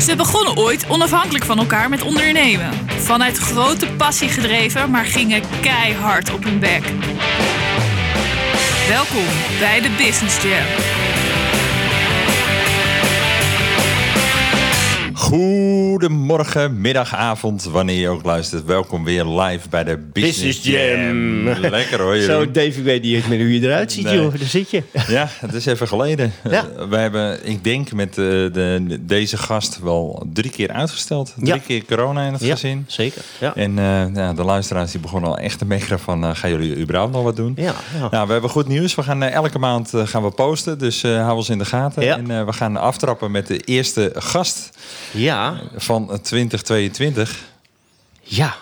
Ze begonnen ooit onafhankelijk van elkaar met ondernemen. Vanuit grote passie gedreven, maar gingen keihard op hun bek. Welkom bij de Business Jam. Goedemorgen, middag, avond, wanneer je ook luistert. Welkom weer live bij de Business, Business Jam. Lekker hoor, Zo, Jeroen. Ik weet niet meer hoe je eruit ziet, Nee. joh. Daar zit je. Ja, het is even geleden. Ja. Eh, we hebben, ik denk, met eh, de, deze gast wel drie keer uitgesteld. Drie Ja. keer corona in het Ja, gezin. zeker. Ja. En eh, de luisteraars die begonnen al echt te mekkeren van... gaan jullie überhaupt nog wat doen? Ja, ja. Nou, we hebben goed nieuws. We gaan elke maand gaan we posten. Dus hou ons in de gaten. Ja. En we gaan aftrappen met de eerste gast ja, van eh, 2022. ja.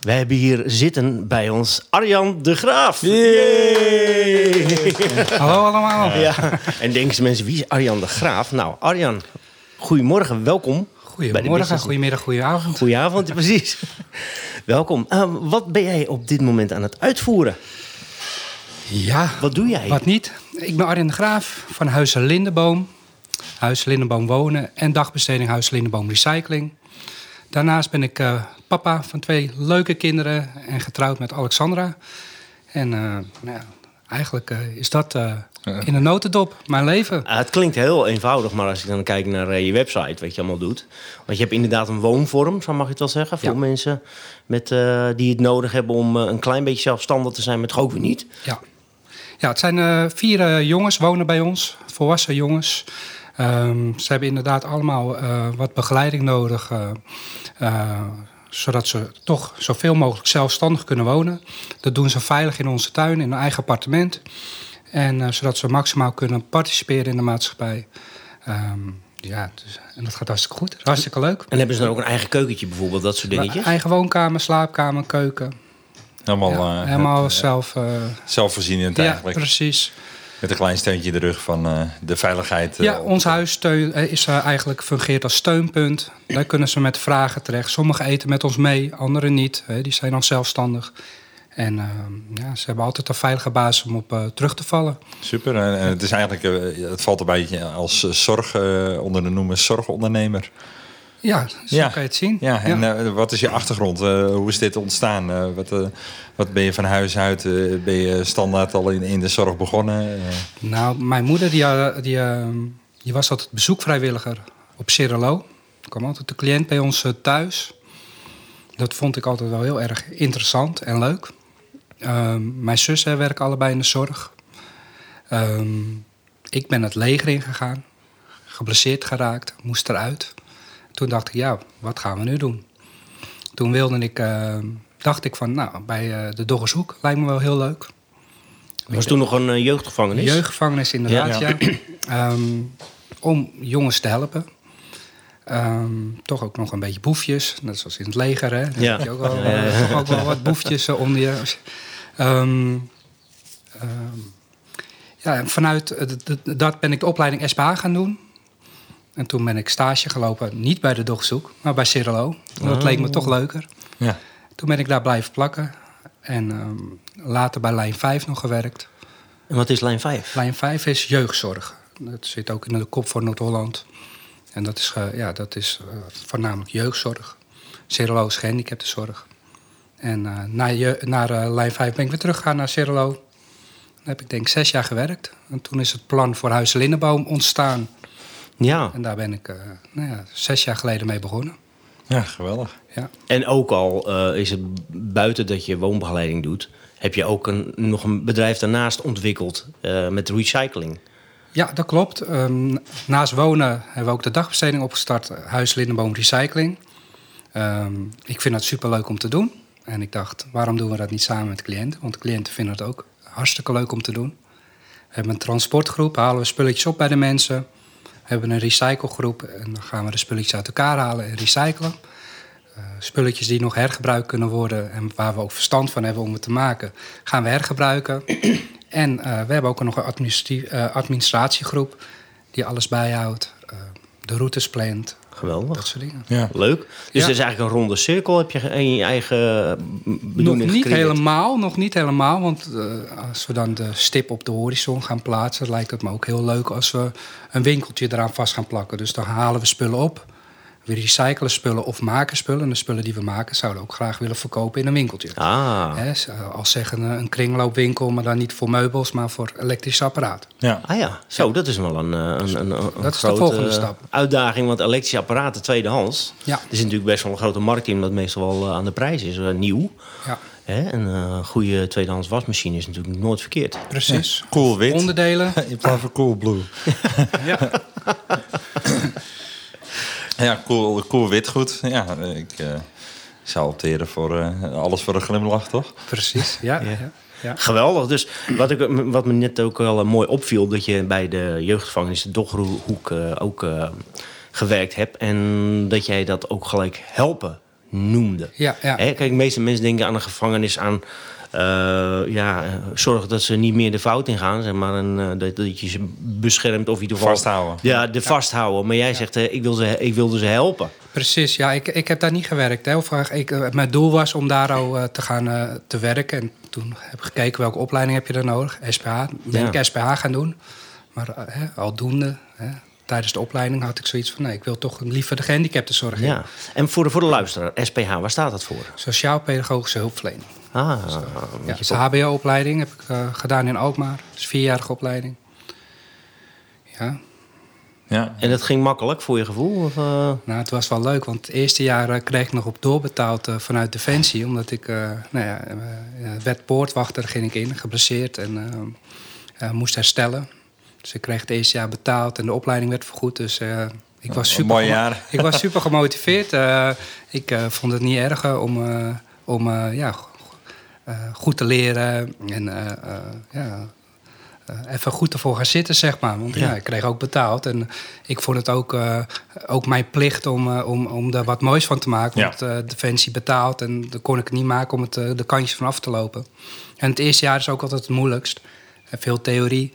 We hebben hier zitten bij ons Arjan de Graaf. Hallo allemaal. Ja. En denken ze mensen, wie is Arjan de Graaf? Nou, Arjan, goedemorgen, welkom. Goedemorgen, goedemiddag, goedenavond. Goedenavond, precies. welkom. Eh, wat ben jij op dit moment aan het uitvoeren? Ja, Wat doe jij? wat niet? Ik ben Arjen de Graaf van Huizen Lindenboom. Huis Lindenboom Wonen en dagbesteding Huis Lindenboom Recycling. Daarnaast ben ik eh, papa van twee leuke kinderen en getrouwd met Alexandra. En eh, nou ja, eigenlijk eh, is dat eh, in een notendop mijn leven. Ah, het klinkt heel eenvoudig, maar als ik dan kijk naar je website, wat je allemaal doet. Want je hebt inderdaad een woonvorm, zo mag je het wel zeggen. Voor Ja. mensen met, eh, die het nodig hebben om een klein beetje zelfstandig te zijn, maar toch ook weer niet. Ja, ja het zijn eh, vier jongens wonen bij ons, volwassen jongens. Ehm, ze hebben inderdaad allemaal eh, wat begeleiding nodig, eh, eh, zodat ze toch zoveel mogelijk zelfstandig kunnen wonen. Dat doen ze veilig in onze tuin, in een eigen appartement. En eh, zodat ze maximaal kunnen participeren in de maatschappij. Ehm, ja, dus, en dat gaat hartstikke goed. Hartstikke leuk. En hebben ze dan ook een eigen keukentje bijvoorbeeld, dat soort dingetjes? Eigen woonkamer, slaapkamer, keuken. Helemaal, Ja, eh, helemaal zelf. eh, zelfvoorzienend ja, eigenlijk. precies. Met een klein steuntje in de rug van eh, de veiligheid. eh, Ja, ons huis steun, eh, is eigenlijk fungeert als steunpunt. Daar kunnen ze met vragen terecht. Sommigen eten met ons mee, anderen niet. Die zijn dan zelfstandig. En eh, ja, ze hebben altijd een veilige basis om op terug te vallen. Super. En, en het is eigenlijk, het valt een beetje als zorg onder de noemer zorgondernemer. Ja, zo Ja. kan je het zien. Ja, en eh, wat is je achtergrond? Eh, hoe is dit ontstaan? Eh, wat, wat ben je van huis uit? ben je standaard al in, in de zorg begonnen? Nou, mijn moeder die, die, eh, die was altijd bezoekvrijwilliger op Cirelo. Er kwam altijd de cliënt bij ons thuis. Dat vond ik altijd wel heel erg interessant en leuk. Ehm, mijn zussen werken allebei in de zorg. Ehm, ik ben het leger ingegaan. Geblesseerd geraakt, moest eruit. Toen dacht ik, ja, wat gaan we nu doen? Toen wilde ik, eh, dacht ik van, nou, bij eh, de Doggershoek lijkt me wel heel leuk. Was toen nog een eh, jeugdgevangenis. Jeugdgevangenis inderdaad, Ja. ja. Ehm, om jongens te helpen. Ehm, toch ook nog een beetje boefjes, net zoals in het leger. Hè? Dan Ja. heb je ook wel, toch ook wel wat boefjes onder je. Ehm, ja, vanuit dat ben ik de opleiding SBA gaan doen. En toen ben ik stage gelopen, niet bij de dogzoek, maar bij Cirelo. Dat leek me toch leuker. ja. Toen ben ik daar blijven plakken. En ehm, later bij lijn 5 nog gewerkt. En wat is lijn 5? Lijn 5 is jeugdzorg. Dat zit ook in de kop van Noord-Holland. En dat is, eh, ja, dat is eh, voornamelijk jeugdzorg. Serolo's gehandicaptenzorg. En eh naar, je, naar lijn 5 ben ik weer teruggegaan naar Cerelo. Daar heb ik denk ik zes jaar gewerkt. En toen is het plan voor Huis Linnenboom ontstaan. Ja, En daar ben ik eh, nou ja, zes jaar geleden mee begonnen. ja, geweldig. Ja. en ook al eh, is het buiten dat je woonbegeleiding doet, heb je ook een, nog een bedrijf daarnaast ontwikkeld eh, met recycling. Ja, dat klopt. Ehm, naast wonen hebben we ook de dagbesteding opgestart, Huis Lindenboom Recycling. Ehm, ik vind dat superleuk om te doen. En ik dacht, waarom doen we dat niet samen met cliënten? Want de cliënten vinden het ook hartstikke leuk om te doen. We hebben een transportgroep, halen we spulletjes op bij de mensen. Hebben een recyclegroep en dan gaan we de spulletjes uit elkaar halen en recyclen. Eh, spulletjes die nog hergebruikt kunnen worden en waar we ook verstand van hebben om het te maken, gaan we hergebruiken. En eh, we hebben ook nog een eh, administratiegroep die alles bijhoudt, de routes plant, Geweldig. dat soort dingen. Ja. Leuk. Dus Ja. het is eigenlijk een ronde cirkel. Heb je in je eigen eh, Nog bedoeling niet gecreëerd. helemaal, nog niet helemaal. Want eh, als we dan de stip op de horizon gaan plaatsen, lijkt het me ook heel leuk als we een winkeltje eraan vast gaan plakken. Dus dan halen we spullen op. We recyclen spullen of maken spullen. En de spullen die we maken zouden we ook graag willen verkopen in een winkeltje. Ah, als zeggen een kringloopwinkel, maar dan niet voor meubels, maar voor elektrische apparaten. Ja. ah ja, zo, dat is wel een, eh, een, een, een Dat is de grote volgende stap. uitdaging. Want elektrische apparaten tweedehands, Ja. er is natuurlijk best wel een grote markt in, omdat het meestal wel eh, aan de prijs is, eh, nieuw. Ja, Hè? Een goede tweedehands wasmachine is natuurlijk nooit verkeerd. precies. Cool wit. Onderdelen. In plaats van cool blue. ja. Ja, cool, cool wit goed. Ja, ik eh, zou opteren voor eh, alles voor een glimlach, toch? Precies, ja. ja. ja. Geweldig. Dus wat, ik, wat me net ook wel eh, mooi opviel, dat je bij de jeugdgevangenis de Doggerhoek eh, ook eh, gewerkt hebt. En dat jij dat ook gelijk helpen noemde. Ja, ja. Hè, kijk, de meeste mensen denken aan een gevangenis aan... eh, ja, zorg dat ze niet meer de fout ingaan. Zeg maar, en, eh, dat, dat je ze beschermt of in ieder geval... Vasthouden. Ja, de vasthouden. Maar jij zegt, eh, ik, wil ze, ik wilde ze helpen. Precies, ja, ik, ik heb daar niet gewerkt. Hè. Of, ik, mijn doel was om daar al eh, te gaan eh, te werken. En toen heb ik gekeken welke opleiding heb je daar nodig. SPH, ben Ja. ik SPH gaan doen. Maar hè, aldoende, hè, tijdens de opleiding had ik zoiets van... nee, ik wil toch liever de gehandicaptenzorg in. Ja. En voor de, voor de luisteraar, SPH, waar staat dat voor? Sociaal-pedagogische hulpverlening. Ah, Ja, je is een HBO-opleiding, heb ik eh, gedaan in Alkmaar. Dat is een vierjarige opleiding. Ja, Ja. En dat ging makkelijk voor je gevoel? Of, eh? Nou, het was wel leuk, want het eerste jaar eh, kreeg ik nog op doorbetaald vanuit Defensie. Omdat ik, eh, nou ja, werd poortwachter, ging ik in, geblesseerd en moest herstellen. Ik kreeg het eerste jaar betaald en de opleiding werd vergoed. Dus eh, ik was super, jaar. ik was super gemotiveerd. Eh, ik eh, vond het niet erg om, om ja, go- goed te leren en ja, even goed ervoor gaan zitten, zeg maar. Want ja. Ja. ik kreeg ook betaald. En ik vond het ook, ook mijn plicht om, om, om daar wat moois van te maken. Ja. Want eh Defensie betaalt en dan kon ik het niet maken om het, de kantjes van af te lopen. En het eerste jaar is ook altijd het moeilijkst. Veel theorie.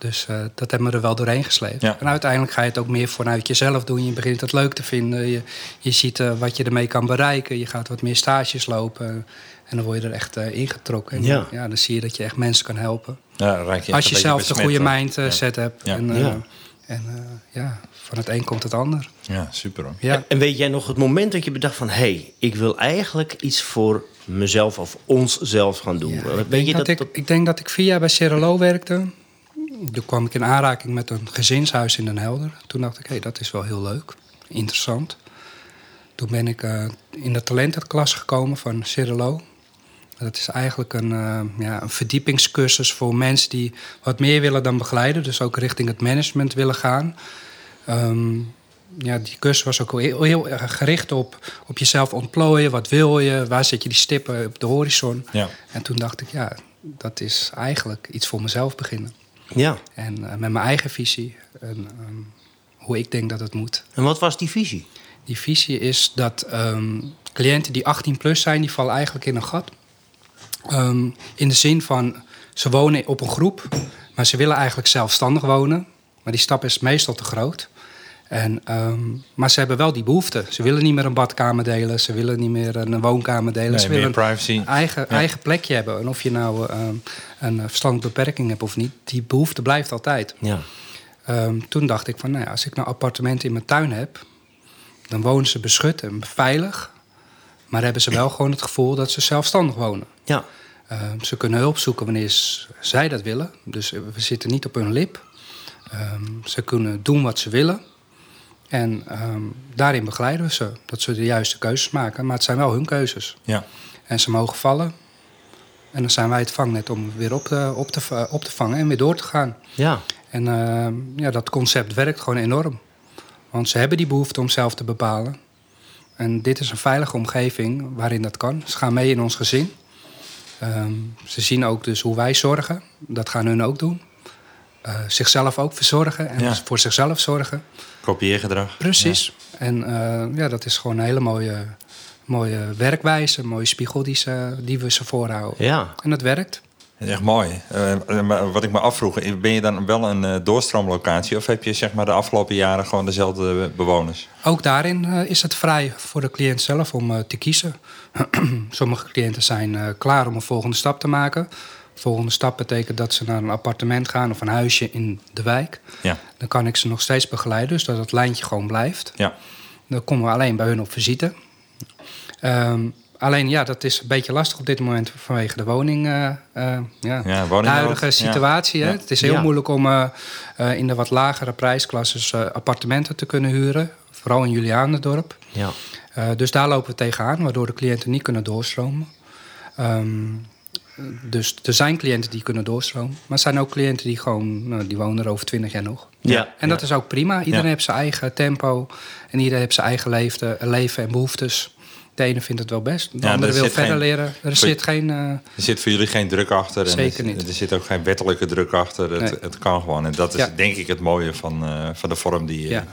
Dus eh, dat hebben we er wel doorheen gesleept. Ja. En uiteindelijk ga je het ook meer vanuit jezelf doen. Je begint het leuk te vinden. Je, je ziet eh, wat je ermee kan bereiken. Je gaat wat meer stages lopen. En dan word je er echt eh, ingetrokken. En Ja. ja, dan zie je dat je echt mensen kan helpen. Ja, je Als je zelf de goede mindset hebt. Ja. En, eh, Ja. en eh, ja, van het een komt het ander. Ja, super hoor. Ja. En weet jij nog het moment dat je bedacht van... hé, hey, ik wil eigenlijk iets voor mezelf of onszelf gaan doen? Ja, weet ik, denk je dat ik, ik denk dat ik vier jaar bij Cerelo werkte. Toen kwam ik in aanraking met een gezinshuis in Den Helder. Toen dacht ik, hé, dat is wel heel leuk. Interessant. Toen ben ik eh, in de talentenklas gekomen van Cerelo. Dat is eigenlijk een, eh, ja, een verdiepingscursus voor mensen die wat meer willen dan begeleiden. Dus ook richting het management willen gaan. Ehm, ja, die cursus was ook heel, heel erg gericht op, op jezelf ontplooien. Wat wil je? Waar zet je die stippen op de horizon? Ja. En toen dacht ik, ja, dat is eigenlijk iets voor mezelf beginnen. Ja. En eh, met mijn eigen visie. En ehm, hoe ik denk dat het moet. En wat was die visie? Die visie is dat ehm, cliënten die 18 plus zijn, die vallen eigenlijk in een gat. Ehm, in de zin van, ze wonen op een groep, maar ze willen eigenlijk zelfstandig wonen. Maar die stap is meestal te groot. En, ehm, maar ze hebben wel die behoefte. Ze willen niet meer een badkamer delen, ze willen niet meer een woonkamer delen. Nee, ze willen privacy. een eigen, Ja. eigen plekje hebben. En of je nou ehm, een verstandelijke beperking hebt of niet, die behoefte blijft altijd. Ja. Ehm, toen dacht ik van, nou ja, als ik nou appartementen in mijn tuin heb, dan wonen ze beschut en veilig. Maar hebben ze wel gewoon het gevoel dat ze zelfstandig wonen. Ja. Ze kunnen hulp zoeken wanneer zij dat willen. Dus we zitten niet op hun lip. Ze kunnen doen wat ze willen. En ehm, daarin begeleiden we ze. Dat ze de juiste keuzes maken. Maar het zijn wel hun keuzes. Ja. En ze mogen vallen. En dan zijn wij het vangnet om weer op te, op te, op te vangen en weer door te gaan. Ja. En ehm, ja, dat concept werkt gewoon enorm. Want ze hebben die behoefte om zelf te bepalen. En dit is een veilige omgeving waarin dat kan. Ze gaan mee in ons gezin. Ehm, ze zien ook dus hoe wij zorgen. Dat gaan hun ook doen. Eh, zichzelf ook verzorgen en Ja. voor zichzelf zorgen. Kopieergedrag. Precies. En eh, ja, dat is gewoon een hele mooie, mooie werkwijze, een mooie spiegel die, ze, die we ze voorhouden. Ja. En dat werkt. Echt mooi. Eh, maar wat ik me afvroeg, ben je dan wel een eh, doorstroomlocatie... of heb je zeg maar, de afgelopen jaren gewoon dezelfde bewoners? Ook daarin eh, is het vrij voor de cliënt zelf om eh, te kiezen. Sommige cliënten zijn eh, klaar om een volgende stap te maken. Volgende stap betekent dat ze naar een appartement gaan of een huisje in de wijk. Ja. Dan kan ik ze nog steeds begeleiden, dus dat het lijntje gewoon blijft. Ja. Dan komen we alleen bij hun op visite. Ehm, alleen ja, dat is een beetje lastig op dit moment vanwege de woning, eh, eh, ja, Ja, de huidige Ja. situatie. Hè? Ja. Het is heel Ja. moeilijk om eh, in de wat lagere prijsklasses eh, appartementen te kunnen huren. Vooral in Julianendorp. Ja. Eh, dus daar lopen we tegenaan, waardoor de cliënten niet kunnen doorstromen. Ehm, dus er zijn cliënten die kunnen doorstromen. Maar er zijn ook cliënten die gewoon, nou, die wonen er over twintig jaar nog. Ja. En dat is ook prima. Iedereen Ja. heeft zijn eigen tempo. En iedereen heeft zijn eigen leefde, leven en behoeftes. De ene vindt het wel best. De Ja, andere er wil verder geen- leren. Er zit geen... eh, Er zit voor jullie geen druk achter. En Zeker er, niet. Er zit ook geen wettelijke druk achter. Het, Nee. het kan gewoon. En dat is Ja. denk ik het mooie van, eh, van de vorm die, eh, ja. De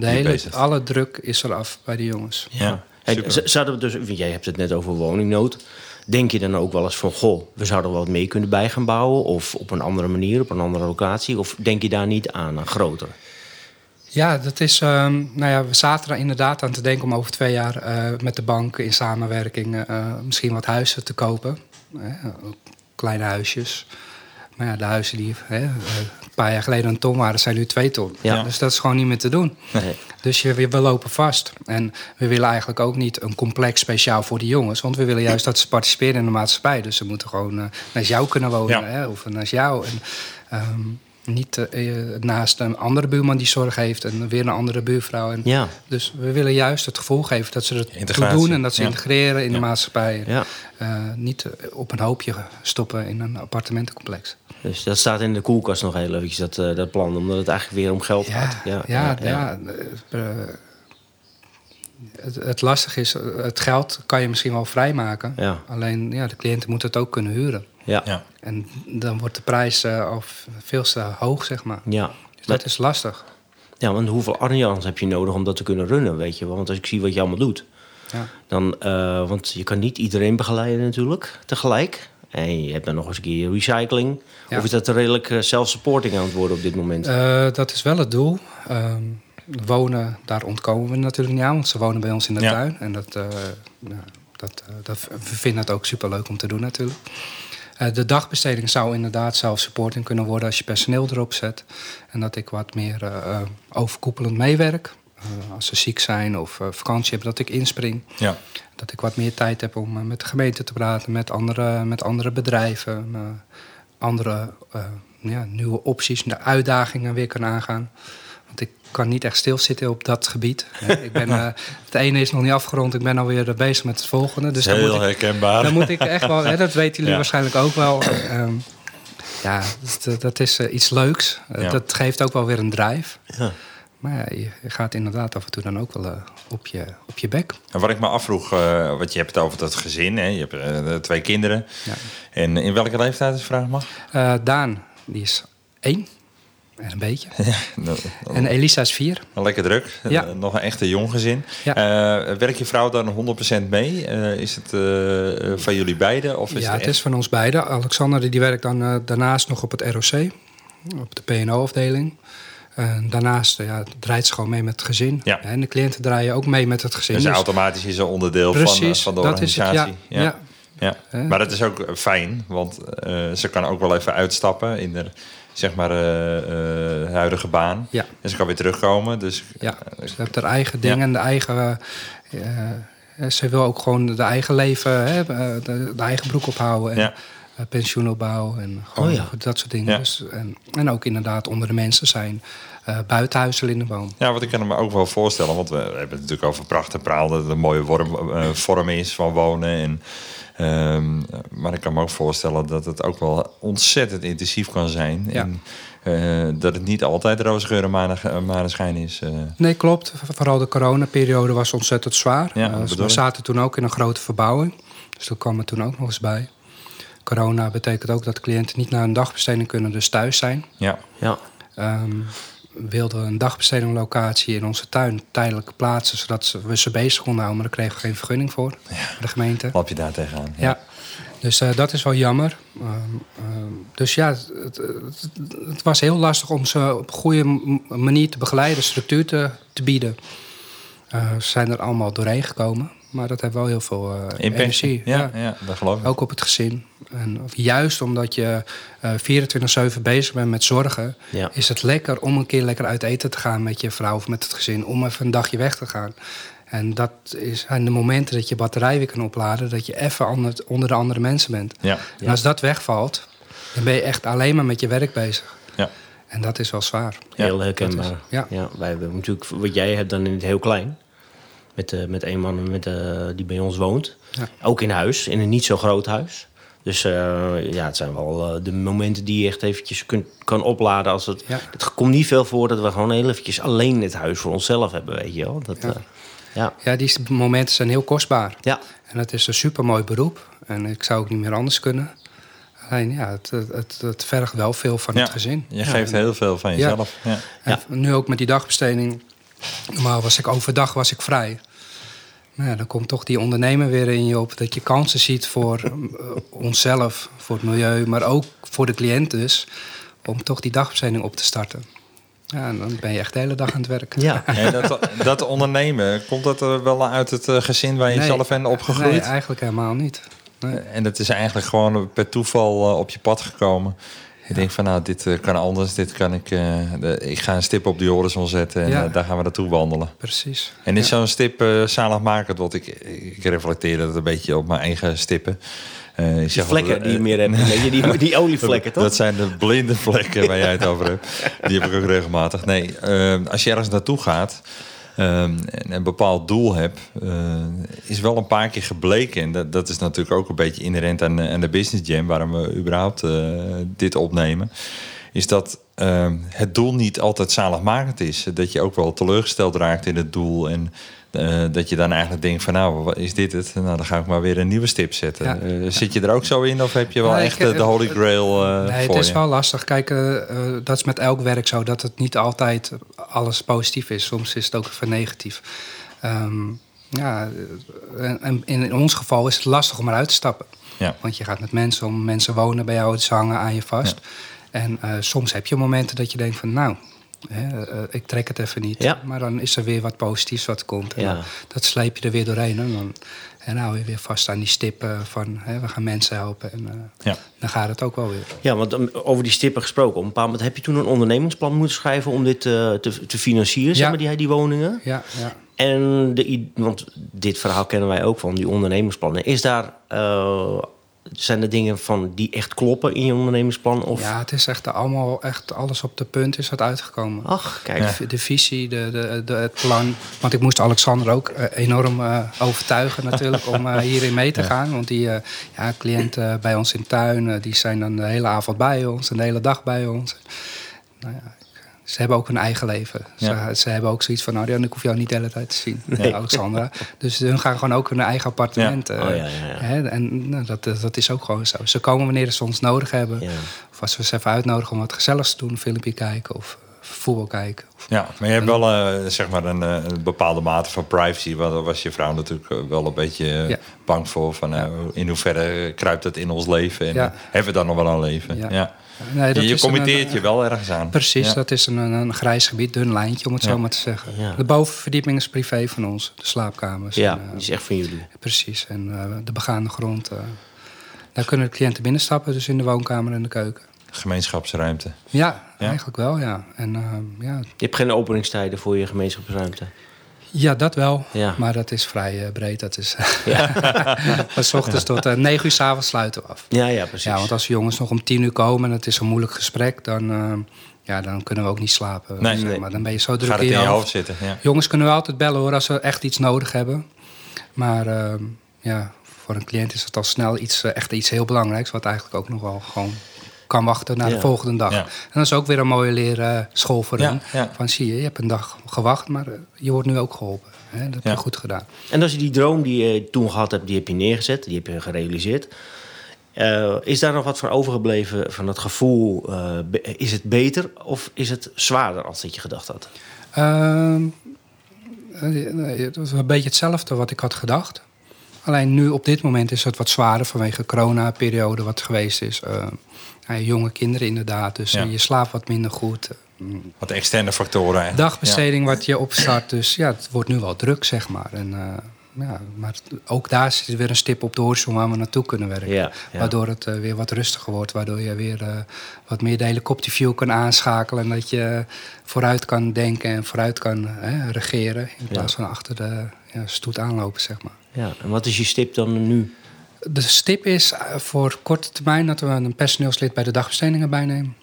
die hele, bezig. alle druk is eraf bij de jongens. Ja, Hey, z- zouden we dus, jij hebt het net over woningnood. Denk je dan ook wel eens van, goh, we zouden er wat mee kunnen bij gaan bouwen? Of op een andere manier, op een andere locatie? Of denk je daar niet aan, aan groter? Ja, dat is. ehm, nou ja, we zaten er inderdaad aan te denken om over twee jaar eh, met de bank in samenwerking eh, misschien wat huizen te kopen. Ook kleine huisjes. Maar ja, de huizen die hè, eh, een paar jaar geleden een ton waren, zijn nu twee ton. Ja. Dus dat is gewoon niet meer te doen. Nee. Dus je, we, we lopen vast. En we willen eigenlijk ook niet een complex speciaal voor die jongens. Want we willen juist dat ze participeren in de maatschappij. Dus ze moeten gewoon eh, naast jou kunnen wonen. Ja. Hè, of naast jou. En, ehm, niet eh, eh, naast een andere buurman die zorg heeft. En weer een andere buurvrouw. En, Ja, Dus we willen juist het gevoel geven dat ze het doen. En dat ze Ja. integreren in de Ja. maatschappij. ja. Eh, niet op een hoopje stoppen in een appartementencomplex. Dus dat staat in de koelkast nog heel eventjes, dat, eh, dat plan. Omdat het eigenlijk weer om geld Ja, gaat. ja, ja, eh, het, het lastige is, het geld kan je misschien wel vrijmaken. Ja. Alleen ja, de cliënten moeten het ook kunnen huren. Ja. En dan wordt de prijs eh, al veel te hoog, zeg maar. Ja. Dus dat is lastig. Ja, want hoeveel Arjans heb je nodig om dat te kunnen runnen, weet je wel? Want als ik zie wat je allemaal doet, Ja. dan... eh, want je kan niet iedereen begeleiden natuurlijk, tegelijk. En je hebt dan nog eens een keer recycling. Ja. Of is dat redelijk eh, self-supporting aan het worden op dit moment? Eh, dat is wel het doel. Ehm, wonen, daar ontkomen we natuurlijk niet aan, want ze wonen bij ons in de Ja. tuin. En dat, eh, nou, dat, eh, dat, we vinden het ook superleuk om te doen natuurlijk. Eh, de dagbesteding zou inderdaad zelf supporting kunnen worden als je personeel erop zet. En dat ik wat meer eh, eh, overkoepelend meewerk. Als ze ziek zijn of vakantie hebben, dat ik inspring. Ja. Dat ik wat meer tijd heb om met de gemeente te praten, met andere, met andere bedrijven, andere ja, nieuwe opties, de uitdagingen weer kan aangaan. Want ik kan niet echt stilzitten op dat gebied. Eh, ik ben, eh, het ene is nog niet afgerond, ik ben alweer bezig met het volgende. Dus dan heel moet, ik, herkenbaar. dan moet ik echt wel, hè, dat weten jullie Ja. waarschijnlijk ook wel. Ehm, ja, dat, dat is eh, iets leuks. Ja. Dat geeft ook wel weer een drive. Ja. Maar ja, je gaat inderdaad af en toe dan ook wel op, je, op je bek. En wat ik me afvroeg, eh want je hebt het over dat gezin, hè? je hebt twee kinderen. Ja. En in welke leeftijd is vraag mag? Daan, die is één. En een beetje. Nou, En Elisa is vier. Lekker druk. Ja. Eh, nog een echte jong gezin. Ja. Eh, werkt je vrouw dan 100% mee? Eh, is het van jullie beiden? Of is ja, het het is van ons beiden. Alexander die werkt dan daarnaast nog op het ROC. Op de PNO-afdeling. En daarnaast ja, draait ze gewoon mee met het gezin. Ja. En de cliënten draaien ook mee met het gezin. Dus Dus- automatisch is een onderdeel van, Precies, van de dat is het, organisatie. ja. Ja. Maar dat is ook fijn, want ze kan ook wel even uitstappen in de zeg maar, eh, eh, huidige baan. Ja. En ze kan weer terugkomen. Dus Ja, ze heeft haar eigen dingen, de eigen... eh, eh, ze wil ook gewoon de eigen leven, hè, eh, de, de eigen broek ophouden. En, Ja. eh, pensioen opbouwen en gewoon Oh ja. dat soort dingen. Ja. Dus, en, en ook inderdaad onder de mensen zijn. eh buitenhuizen in de boom. Ja, wat ik kan me ook wel voorstellen, want we hebben het natuurlijk over pracht en praal, dat het een mooie vorm, eh, vorm is van wonen. En, ehm, maar ik kan me ook voorstellen dat het ook wel ontzettend intensief kan zijn. Ja. En, eh, dat het niet altijd roze geur en mane- eh, maneschijn is. eh. Nee, klopt. Vooral de coronaperiode was ontzettend zwaar. Ja, we zaten toen ook in een grote verbouwing. Dus dat kwam er toen ook nog eens bij. Corona betekent ook dat cliënten niet naar een dagbesteding kunnen, dus thuis zijn. ja. Ja. Ehm, wilden een dagbestedinglocatie in onze tuin tijdelijk plaatsen, zodat ze- we ze bezig konden houden. Maar daar kregen we geen vergunning voor, de gemeente. Lap je daar tegenaan. Ja, dus eh, dat is wel jammer. Ehm, ehm, dus ja, het, het, het was heel lastig om ze op een goede manier te begeleiden, structuur te, te bieden. Eh, ze zijn er allemaal doorheen gekomen. Maar dat heeft wel heel veel eh, energie. Ja, ja. dat geloof ik. Ook op het gezin. En juist omdat je eh 24-7 bezig bent met zorgen, Ja. is het lekker om een keer lekker uit eten te gaan met je vrouw of met het gezin. Om even een dagje weg te gaan. En dat is, zijn de momenten dat je batterij weer kan opladen, dat je even onder, onder de andere mensen bent. Ja, En als dat wegvalt, dan ben je echt alleen maar met je werk bezig. ja. En dat is wel zwaar. Ja, Heel herkenbaar. is- ja. wij hebben natuurlijk, wat jij hebt dan in het heel klein. Met, eh met een man met, eh, die bij ons woont. Ja. Ook in huis, in een niet zo groot huis. Dus eh, ja, het zijn wel de momenten die je echt eventjes kunt, kan opladen. Als het, Ja. het komt niet veel voor dat we gewoon heel eventjes alleen het huis voor onszelf hebben, weet je wel. Dat, Ja. ja. ja. Ja, die momenten zijn heel kostbaar. ja. En het is een supermooi beroep. En ik zou ook niet meer anders kunnen. Alleen ja, het, het, het, het vergt wel veel van Ja. het gezin. Je geeft heel veel van jezelf. Ja. En nu ook met die dagbesteding. Normaal was ik overdag was ik vrij. Nou ja, dan komt toch die ondernemer weer in je op. Dat je kansen ziet voor eh, onszelf, voor het milieu, maar ook voor de cliënt dus. Om toch die dagbesteding op te starten. Ja, en dan ben je echt de hele dag aan het werk. ja. En dat, dat ondernemen, komt dat er wel uit het eh, gezin waar je Nee. zelf bent opgegroeid? Nee, eigenlijk helemaal niet. Nee. En dat is eigenlijk gewoon per toeval eh, op je pad gekomen. Je denkt van nou, dit eh, kan anders, dit kan ik... eh, de- ik ga een stip op die horizon zetten en eh, daar gaan we naartoe wandelen. Precies. En is zo'n stip zaligmakend? Want ik, ik reflecteer dat een beetje op mijn eigen stippen. Ik Die vlekken die je meer hebt. Die, die olievlekken, toch? Dat zijn de blinde vlekken waar jij het over hebt. Die heb ik ook regelmatig. Nee, als je ergens naartoe gaat eh, en een bepaald doel hebt, eh, is wel een paar keer gebleken. En dat, dat is natuurlijk ook een beetje inherent aan, aan de Business Jam, waarom we überhaupt eh, dit opnemen. Is dat eh, het doel niet altijd zaligmakend is. Dat je ook wel teleurgesteld raakt in het doel. En eh, dat je dan eigenlijk denkt van nou, wat is dit het? Nou, dan ga ik maar weer een nieuwe stip zetten. Ja. Eh, zit je er ook zo in of heb je wel Nee, echt ik- eh, de holy grail eh Nee, voor het is je? wel lastig. Kijk, eh, eh, dat is met elk werk zo. Dat het niet altijd alles positief is. Soms is het ook even negatief. Ehm, ja, en, in ons geval is het lastig om eruit te stappen. Ja. Want je gaat met mensen om. Mensen wonen bij jou, ze hangen aan je vast. En eh, soms heb je momenten dat je denkt van... nou, hè, eh, ik trek het even niet. Ja. Maar dan is er weer wat positiefs wat komt. En dan- dat sleep je er weer doorheen. En dan, en nou weer vast aan die stippen van... Hè, we gaan mensen helpen. En eh, Ja. dan gaat het ook wel weer. Ja, want um, over die stippen gesproken. Op een bepaald moment heb je toen een ondernemingsplan moeten schrijven om dit eh, te, te financieren, zeg maar, die, die woningen. Ja, ja. En de, want dit verhaal kennen wij ook van die ondernemingsplannen. Is daar, eh, zijn er dingen van die echt kloppen in je ondernemingsplan? Of, Ja, het is echt allemaal, echt alles op de punt is wat uitgekomen. Ach, kijk. De, de visie, de, de, de, het plan. Want ik moest Alexander ook eh, enorm eh, overtuigen natuurlijk om eh, hierin mee te gaan. Want die ja, cliënten bij ons in tuin, die zijn dan de hele avond bij ons en de hele dag bij ons. Nou ja, ze hebben ook hun eigen leven. Ja. Ze, ze hebben ook zoiets van, nou, ik hoef jou niet de hele tijd te zien, eh, Alexandra. Dus hun gaan gewoon ook hun eigen appartement. Ja. eh, Oh, ja. Hè, en nou, dat, dat is ook gewoon zo. Ze komen wanneer ze ons nodig hebben. Of als we ze even uitnodigen om wat gezelligs te doen, een filmpje kijken of eh, voetbal kijken. Of- Ja, maar je hebt wel eh, zeg maar een, eh, een bepaalde mate van privacy. Want daar was je vrouw natuurlijk eh, wel een beetje eh, bang voor. Van, eh, In hoeverre kruipt het in ons leven? En eh, hebben we dan nog wel een leven? Ja. Nee, dat je committeert een- je wel ergens aan. Precies, Ja. dat is een, een, grijs gebied, dun lijntje om het Ja. zo maar te zeggen. Ja. De bovenverdieping is privé van ons, de slaapkamers. ja, En, eh, die is echt van jullie. precies, en eh, de begaande grond. eh, daar kunnen de cliënten binnenstappen, dus in de woonkamer en de keuken. Gemeenschapsruimte. Ja, Ja? eigenlijk wel, ja. En, eh, ja. Je hebt geen openingstijden voor je gemeenschapsruimte. Ja, dat wel. Ja. Maar dat is vrij eh, breed. Dat is Ja, van ochtends tot uh, 9 uur s avonds sluiten we af. ja, ja precies. Ja, want als jongens nog om tien uur komen en het is een moeilijk gesprek, dan, eh, ja, dan kunnen we ook niet slapen. Nee, nee. maar. Dan ben je zo druk Gaat het in in je hoofd. hoofd zitten? Ja. Jongens kunnen we altijd bellen hoor, als we echt iets nodig hebben. Maar eh, ja, voor een cliënt is het al snel iets, eh, echt iets heel belangrijks, wat eigenlijk ook nog wel gewoon kan wachten naar Ja. de volgende dag. Ja. En dat is ook weer een mooie leerschool voor Ja, hen. ja. Van zie je, je hebt een dag gewacht, maar eh, je wordt nu ook geholpen. Hè? Dat heb Ja. je goed gedaan. En als je die droom die je toen gehad hebt, die heb je neergezet, die heb je gerealiseerd. Eh, is daar nog wat van overgebleven van het gevoel? eh, is het beter of is het zwaarder als dat je gedacht had? Ehm, eh, het was een beetje hetzelfde wat ik had gedacht. Alleen nu op dit moment is het wat zwaarder vanwege de corona-periode wat geweest is. Eh, ja, jonge kinderen inderdaad, dus Ja. je slaapt wat minder goed. Wat externe factoren eigenlijk. Dagbesteding wat je opstart, dus ja, het wordt nu wel druk, zeg maar. En eh, ja, maar ook daar zit weer een stip op de horizon waar we naartoe kunnen werken. Ja, ja. Waardoor het eh, weer wat rustiger wordt. Waardoor je weer eh, wat meer de helikopterview kan aanschakelen. En dat je vooruit kan denken en vooruit kan hè, regeren. In plaats van achter de ja, stoet aanlopen, zeg maar. Ja, en wat is je stip dan nu? De stip is eh, voor korte termijn dat we een personeelslid bij de dagbestedingen bijnemen.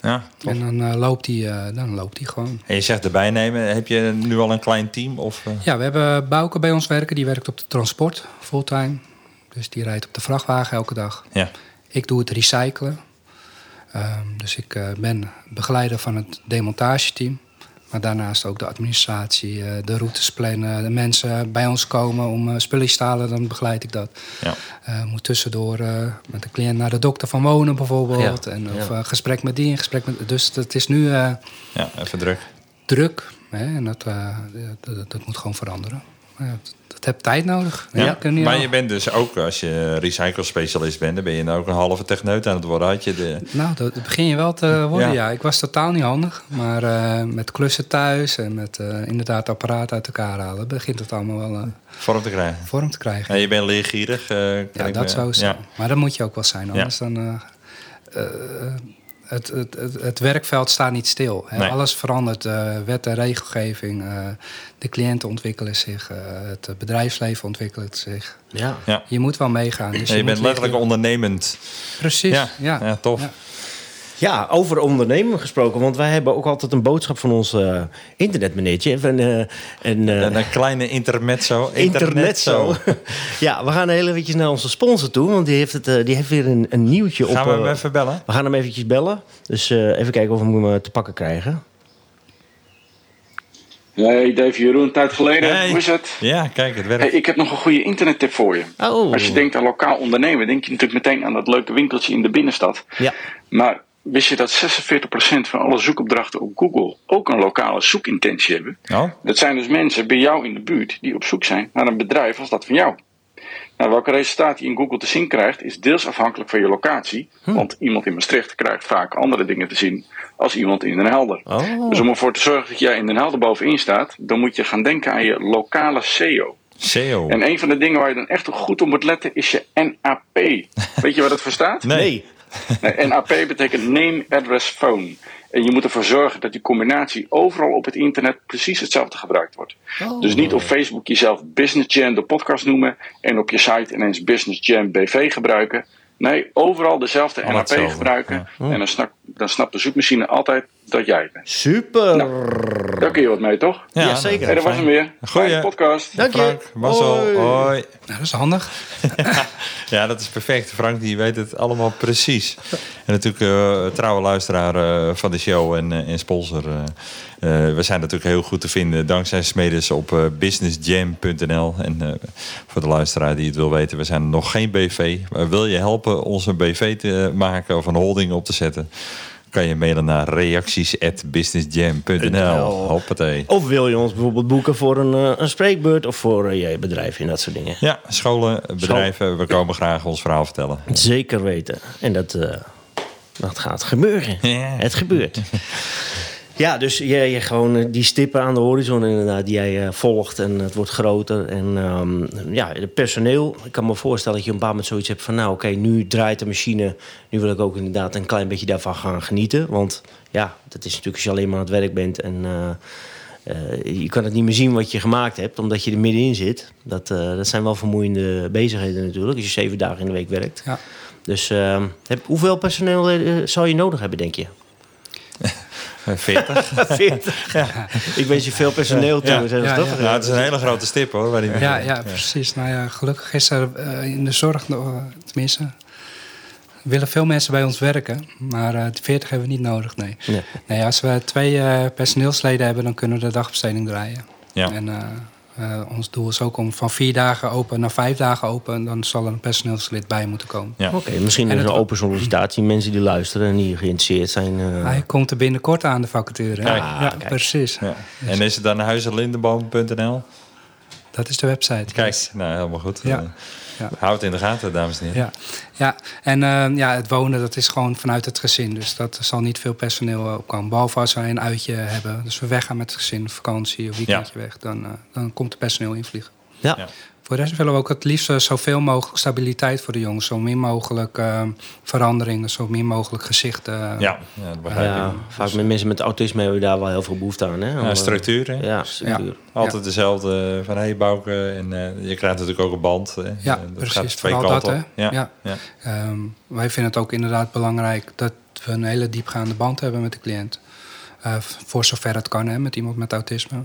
Ja, tof. En dan, eh, loopt die, eh, dan loopt die gewoon. En je zegt erbij nemen. Heb je nu al een klein team? Of? Ja, we hebben Bouke bij ons werken. Die werkt op de transport, fulltime. Dus die rijdt op de vrachtwagen elke dag. Ja. Ik doe het recyclen. Ehm, dus ik ben begeleider van het demontageteam. Maar daarnaast ook de administratie, eh, de routes plannen, de mensen bij ons komen om uh, spulletjes te halen, dan begeleid ik dat. Ja. Eh, moet tussendoor eh, met de cliënt naar de dokter van wonen bijvoorbeeld. Ja, En, of ja. eh, gesprek met die, en gesprek met... Dus het is nu eh, ja, even druk. druk. Hè, en dat, eh, dat, dat- dat moet gewoon veranderen. Ja, dat, heeft tijd nodig. Ja. maar al- je bent dus ook, als je recyclespecialist bent, dan ben je nou ook een halve techneut aan het worden. Had je de... Nou, dat begin je wel te worden, Ja. ja. Ik was totaal niet handig. Maar eh, met klussen thuis en met eh, inderdaad apparaat uit elkaar halen... begint het allemaal wel eh, vorm te krijgen. vorm te krijgen. En je bent leergierig. ja, dat zou zijn. Maar dat moet je ook wel zijn, anders dan... het, het, het, het werkveld staat niet stil. Hè. Nee. Alles verandert. eh, wet en regelgeving. eh, de cliënten ontwikkelen zich. eh, het bedrijfsleven ontwikkelt zich. Ja. Ja. Je moet wel meegaan. Dus En je moet bent letterlijk liggen- ondernemend. Precies, Ja, ja. ja, tof. Ja. Over ondernemen gesproken. Want wij hebben ook altijd een boodschap van ons eh internetmeneertje. En, eh, en, eh, En een kleine intermezzo. Internetzo. ja, we gaan heel eventjes naar onze sponsor toe. Want die heeft, het, die heeft weer een, een nieuwtje op. Gaan we hem even bellen? we gaan hem eventjes bellen. Dus eh, even kijken of we hem te pakken krijgen. Hey Dave Jeroen, een tijd geleden. Hey. Hoe is het? Ja, kijk, het Hey, werkt. ik heb nog een goede internettip voor je. Oh. Als je denkt aan lokaal ondernemen, denk je natuurlijk meteen aan dat leuke winkeltje in de binnenstad. Ja. Maar wist je dat 46% van alle zoekopdrachten op Google ook een lokale zoekintentie hebben? Dat zijn dus mensen bij jou in de buurt die op zoek zijn naar een bedrijf als dat van jou. Nou, welke resultaten je in Google te zien krijgt, is deels afhankelijk van je locatie. Want iemand in Maastricht krijgt vaak andere dingen te zien als iemand in Den Helder. Oh. Dus om ervoor te zorgen dat jij in Den Helder bovenin staat, dan moet je gaan denken aan je lokale SEO. SEO. En een van de dingen waar je dan echt goed op moet letten is je NAP. Weet je wat dat voor staat? Nee. Nee, NAP betekent Name, Address, Phone. En je moet ervoor zorgen dat die combinatie overal op het internet precies hetzelfde gebruikt wordt. Dus niet op Facebook jezelf Business Jam de podcast noemen en op je site ineens Business Jam BV gebruiken. Nee, overal dezelfde NAP gebruiken. En dan, snap, dan snapt de zoekmachine altijd dat jij het bent. Super. Daar kun je wat mee, toch? Ja, zeker. Hey, dat was hem weer. Goeie. Fijne podcast. Dank je. Frank, Marcel, Hoi. hoi. Nou, dat is handig. Ja, dat is perfect. Frank die weet het allemaal precies. En natuurlijk eh, trouwe luisteraar eh, van de show en, eh, en sponsor. eh, eh, we zijn natuurlijk heel goed te vinden dankzij Smedes op businessjam.nl. En eh, voor de luisteraar die het wil weten, we zijn nog geen BV. Maar wil je helpen ons een BV te maken of een holding op te zetten? Kan je mailen naar reacties@businessjam.nl. Hoppatee. Of wil je ons bijvoorbeeld boeken voor een, eh, een spreekbeurt of voor eh, je bedrijf en dat soort dingen? Ja, scholen, bedrijven, we komen graag ons verhaal vertellen. Zeker weten. En dat, eh, dat gaat gebeuren. Ja. Het gebeurt. Ja, dus je, je gewoon eh, die stippen aan de horizon inderdaad, die jij eh, volgt en het wordt groter. En ehm, ja, het personeel. Ik kan me voorstellen dat je een bepaald moment zoiets hebt van... nou oké, nu draait de machine. Nu wil ik ook inderdaad een klein beetje daarvan gaan genieten. Want ja, dat is natuurlijk als je alleen maar aan het werk bent... en eh, je kan het niet meer zien wat je gemaakt hebt, omdat je er middenin zit. Dat, dat zijn wel vermoeiende bezigheden natuurlijk, als je zeven dagen in de week werkt. Ja. Dus ehm, heb, hoeveel personeel zou je nodig hebben, denk je? Eh, 40. 40. Ja. Ik wens je veel personeel toe. Ja. Ja, toch? ja. Het is een hele grote stip hoor. Waar die Ja, ja, precies. Nou ja, gelukkig is er eh, in de zorg, nog, eh, tenminste, willen veel mensen bij ons werken. Maar eh 40 hebben we niet nodig, nee. Nee. Nee, als we twee eh, personeelsleden hebben, dan kunnen we de dagbesteding draaien. Ja. En eh, eh, ons doel is ook om van vier dagen open naar vijf dagen open. En dan zal er een personeelslid bij moeten komen. Ja. Oké, misschien En is een het- open sollicitatie. Mensen die luisteren en die geïnteresseerd zijn. eh, Hij komt er binnenkort aan, de vacature. Kijk. ja, kijk. precies. Ja. En is het dan huizenlindenboom.nl? Dat is de website. Kijk, nou helemaal goed. Ja. Ja. Houd het in de gaten, dames en heren. Ja, ja. en eh, ja, het wonen dat is gewoon vanuit het gezin. Dus dat zal niet veel personeel eh, opkomen. Behalve als wij een uitje hebben. Dus we weggaan met het gezin, vakantie of weekendje weg. Dan, eh, dan komt er personeel invliegen. Ja. Voor de rest willen we ook het liefst eh, zoveel mogelijk stabiliteit voor de jongens. Zo min mogelijk eh, veranderingen, zo min mogelijk gezichten. Ja, ja dat begrijp Ja, ik. vaak met mensen met autisme hebben we daar wel heel veel behoefte aan. Hè? Om, Ja, eh, structuur, hè? Ja, structuur. Altijd dezelfde van hey Bouke. En eh, je krijgt natuurlijk ook een band. Hè. Ja, En dat precies. gaat twee Vooral kanten dat, op. hè? Ja. Ja. Ja. Ehm, wij vinden het ook inderdaad belangrijk dat we een hele diepgaande band hebben met de cliënt. Eh, voor zover het kan, hè, met iemand met autisme.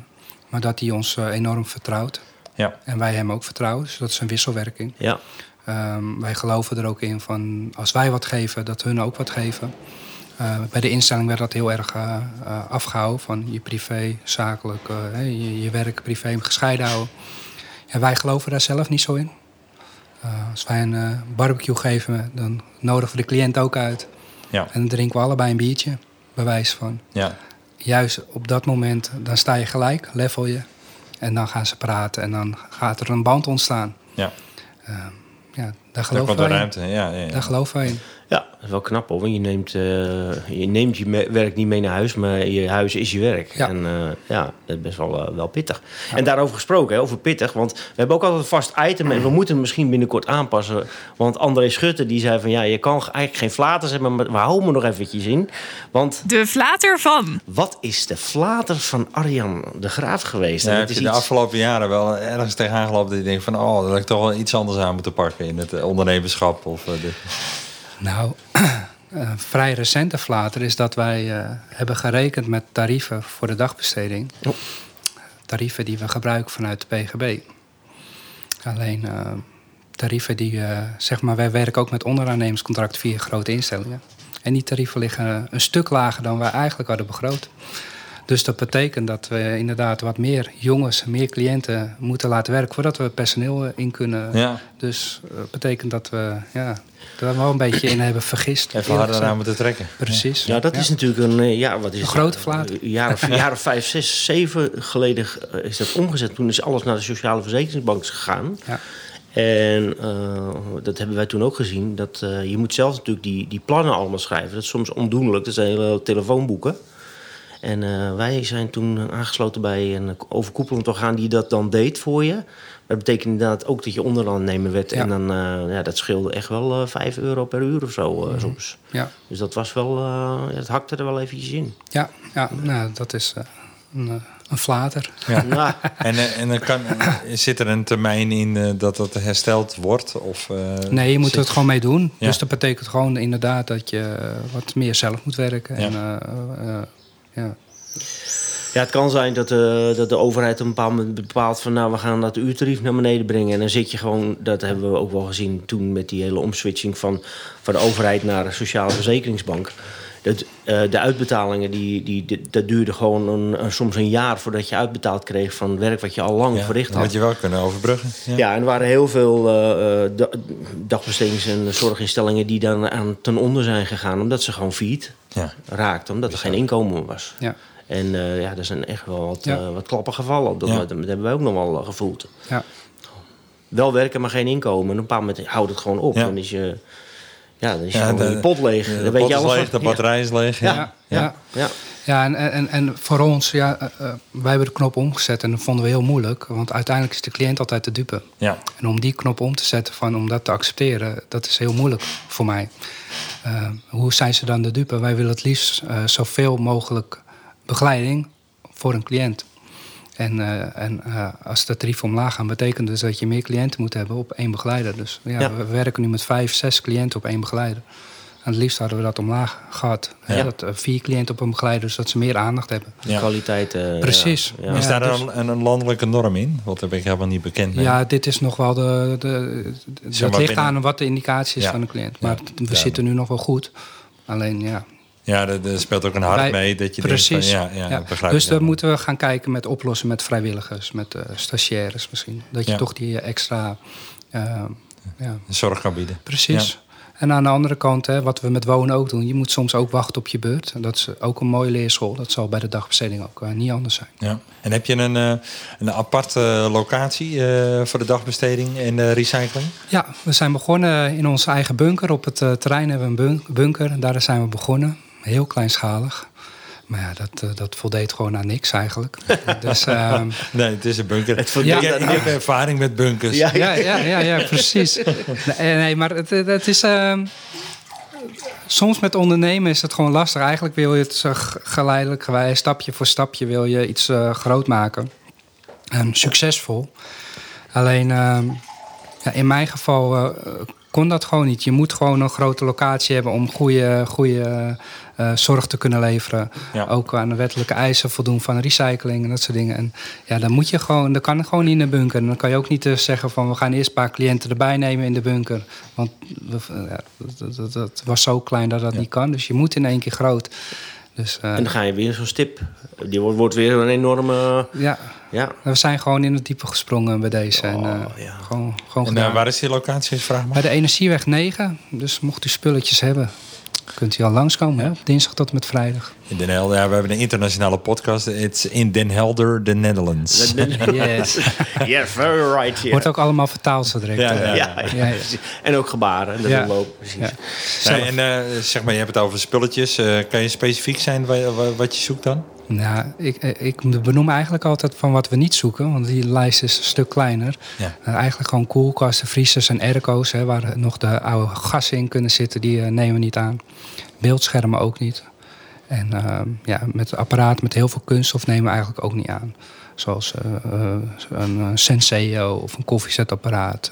Maar dat hij ons enorm vertrouwt. Ja. En wij hem ook vertrouwen. Dus dat is een wisselwerking. Ja. Ehm, wij geloven er ook in van als wij wat geven, dat hun ook wat geven. Eh, bij de instelling werd dat heel erg eh, eh, afgehouden van je privé, zakelijk, hè, je, je werk, privé gescheiden houden. En wij geloven daar zelf niet zo in. Eh, als wij een barbecue geven, dan nodigen we de cliënt ook uit. Ja. En dan drinken we allebei een biertje, bewijs van. Ja. Juist op dat moment, dan sta je gelijk, level je. En dan gaan ze praten en dan gaat er een band ontstaan. Ja. Ja, daar geloven wij in. ruimte. Ja, ja, ja. Daar geloven wij in. Ja, dat is wel knap hoor. Want je neemt, eh, je, neemt je werk niet mee naar huis, maar je huis is je werk. Ja. En eh, ja, dat is best wel, eh, wel pittig. En daarover gesproken, hè, over pittig. Want we hebben ook altijd een vast item. En we moeten het misschien binnenkort aanpassen. Want André Schutte die zei van ja, je kan eigenlijk geen flaters hebben, maar we houden me nog eventjes in. Want De flater van. wat is de flater van Arjan de Graaf geweest? Ja, heb dat je is de iets- afgelopen jaren wel ergens tegenaan gelopen dat je denkt van... oh, dat ik toch wel iets anders aan moeten pakken in het eh, ondernemerschap? Of, eh, de... Nou, een vrij recente flater is dat wij eh, hebben gerekend met tarieven voor de dagbesteding. Oh. Tarieven die we gebruiken vanuit de PGB. Alleen eh, tarieven die, eh, zeg maar, wij werken ook met onderaannemerscontracten via grote instellingen. En die tarieven liggen een stuk lager dan wij eigenlijk hadden begroot. Dus dat betekent dat we inderdaad wat meer jongens, meer cliënten moeten laten werken voordat we personeel eh, in kunnen. Ja, Dus dat betekent dat we ja, er wel een beetje in hebben vergist. even harder aan moeten trekken. Precies. Ja, dat is natuurlijk een, eh, ja, wat is Een het? grote flater. Een jaar of, jaar of vijf, zes, zeven geleden eh, is dat omgezet. Toen is alles naar de Sociale Verzekeringsbank gegaan. Ja. En eh, dat hebben wij toen ook gezien. Dat, eh, je moet zelf natuurlijk die, die plannen allemaal schrijven. Dat is soms ondoenlijk. Dat zijn hele telefoonboeken. En eh, wij zijn toen aangesloten bij een overkoepelend orgaan die dat dan deed voor je. Dat betekent inderdaad ook dat je onderaannemer werd. Ja. En dan, eh, ja, dat scheelde echt wel eh 5 euro per uur of zo eh, soms. Ja, Dus dat was wel, eh, dat hakte er wel eventjes in. ja, ja nou, dat is eh, een, een flater. Ja. Nou, En, en dan kan, zit er een termijn in dat dat hersteld wordt? Of, eh, Nee, je moet zit- het gewoon mee doen. Ja. Dus dat betekent gewoon inderdaad dat je wat meer zelf moet werken. Ja. En, eh, eh, ja. ja, het kan zijn dat, de dat de overheid een bepaald moment bepaalt van nou, we gaan dat uurtarief naar beneden brengen. En dan zit je gewoon, dat hebben we ook wel gezien toen met die hele omswitching van, van de overheid naar de Sociale Verzekeringsbank. Dat, eh, de uitbetalingen, die, die, die- dat duurde gewoon een, een- soms een jaar voordat je uitbetaald kreeg van werk wat je al lang Ja, verricht dat had. je wel kunnen overbruggen. Ja. Ja, en er waren heel veel eh, eh, da- dagbestedings- en zorginstellingen die dan aan ten onder zijn gegaan. Omdat ze gewoon failliet Ja. raakten. Omdat er geen inkomen was. Ja. En eh, ja, er zijn echt wel wat, Ja. wat klappen gevallen op dat. Dat hebben wij ook nog wel gevoeld. Ja. Wel werken, maar geen inkomen. En op een bepaald moment houdt het gewoon op. Ja. Dan is je, ja, dan is je Ja, de- je pot leeg. De dan weet pot je is alles leeg, de batterij is leeg. Ja. Ja. Ja. Ja. En, en, en voor ons, ja, eh, eh, wij hebben de knop omgezet en dat vonden we heel moeilijk. Want uiteindelijk is de cliënt altijd de dupe. Ja. En om die knop om te zetten, van, om dat te accepteren, dat is heel moeilijk voor mij. Eh, hoe zijn ze dan de dupe? Wij willen het liefst eh, zoveel mogelijk begeleiding voor een cliënt. En, eh, en eh, als de tarieven omlaag gaan, betekent dus dat je meer cliënten moet hebben op één begeleider. Dus ja, Ja. we werken nu met vijf, zes cliënten op één begeleider. En het liefst hadden we dat omlaag gehad. Hè, Ja. Dat, eh, vier cliënten op een begeleider, dus dat ze meer aandacht hebben. De Ja. kwaliteit. eh, Precies. Ja. Ja. Is Ja, daar dus- een, een landelijke norm in? Want daar ben ik helemaal niet bekend mee. Ja, dit is nog wel de. de, dat ligt binnen- aan wat de indicatie is Ja. van de cliënt. Ja, Maar we zitten nu nog wel goed. Alleen ja. Ja, er, speelt ook een hart wij- mee dat je precies. denkt van, ja, ja, Dus dan moeten we gaan kijken met oplossen met vrijwilligers, met eh, stagiaires misschien. Dat je Ja. toch die extra. eh, ja, zorg kan bieden. precies. En aan de andere kant, hè, wat we met wonen ook doen, je moet soms ook wachten op je beurt. En dat is ook een mooie leerschool. Dat zal bij de dagbesteding ook eh, niet anders zijn. Ja. En heb je een, eh, een aparte locatie eh, voor de dagbesteding en de recycling? Ja, we zijn begonnen in onze eigen bunker. Op het eh, terrein hebben we een bun- bunker. Daar zijn we begonnen. Heel kleinschalig. Maar ja, dat, eh, dat voldeed gewoon aan niks eigenlijk. dus, ehm, Nee, het is een bunker. Het Ja. ik heb ervaring met bunkers. Ja. ja, ja, ja, ja, precies. Nee, nee maar het, het het is. ehm, soms met ondernemen is het gewoon lastig. Eigenlijk wil je het geleidelijk, stapje voor stapje, wil je iets eh, groot maken. En succesvol. Alleen ehm, ja, in mijn geval eh, kon dat gewoon niet. Je moet gewoon een grote locatie hebben om goede, goede eh, zorg te kunnen leveren. Ja. Ook aan de wettelijke eisen voldoen van recycling en dat soort dingen. En ja, dan moet je gewoon, dat kan gewoon niet in de bunker. En dan kan je ook niet eh, zeggen van we gaan eerst een paar cliënten erbij nemen in de bunker. Want we- ja, dat, dat, dat was zo klein dat dat niet kan. Dus je moet in één keer groot. Dus eh, En dan ga je weer zo'n stip. Die wordt, wordt weer een enorme... ja, Ja. we zijn gewoon in het diepe gesprongen bij deze. en, eh, Oh, ja. Gewoon, gewoon En, eh, waar is die locatie? Vraag maar. Bij de Energieweg 9. Dus mocht u spulletjes hebben, kunt u al langskomen. Hè? op Dinsdag tot en met vrijdag. In Den Helder. Ja, we hebben een internationale podcast. It's in Den Helder, the Netherlands. Yes. yeah, very right. Yeah. Wordt ook allemaal vertaald zo direct. Ja, eh. ja, ja, ja, Ja, ja. precies. En ook gebaren. Dat Ja. precies. Ja. Nee, en eh, zeg maar, je hebt het over spulletjes. Eh, kan je specifiek zijn wa- wa- wat je zoekt dan? Nou, ik, ik benoem eigenlijk altijd van wat we niet zoeken, want die lijst is een stuk kleiner. Ja. Eigenlijk gewoon koelkasten, vriezers en airco's, hè, waar nog de oude gassen in kunnen zitten, die eh, nemen we niet aan. Beeldschermen ook niet. En ehm, ja, met apparaten met heel veel kunststof nemen we eigenlijk ook niet aan. Zoals eh, eh, een eh, Senseo of een koffiezetapparaat.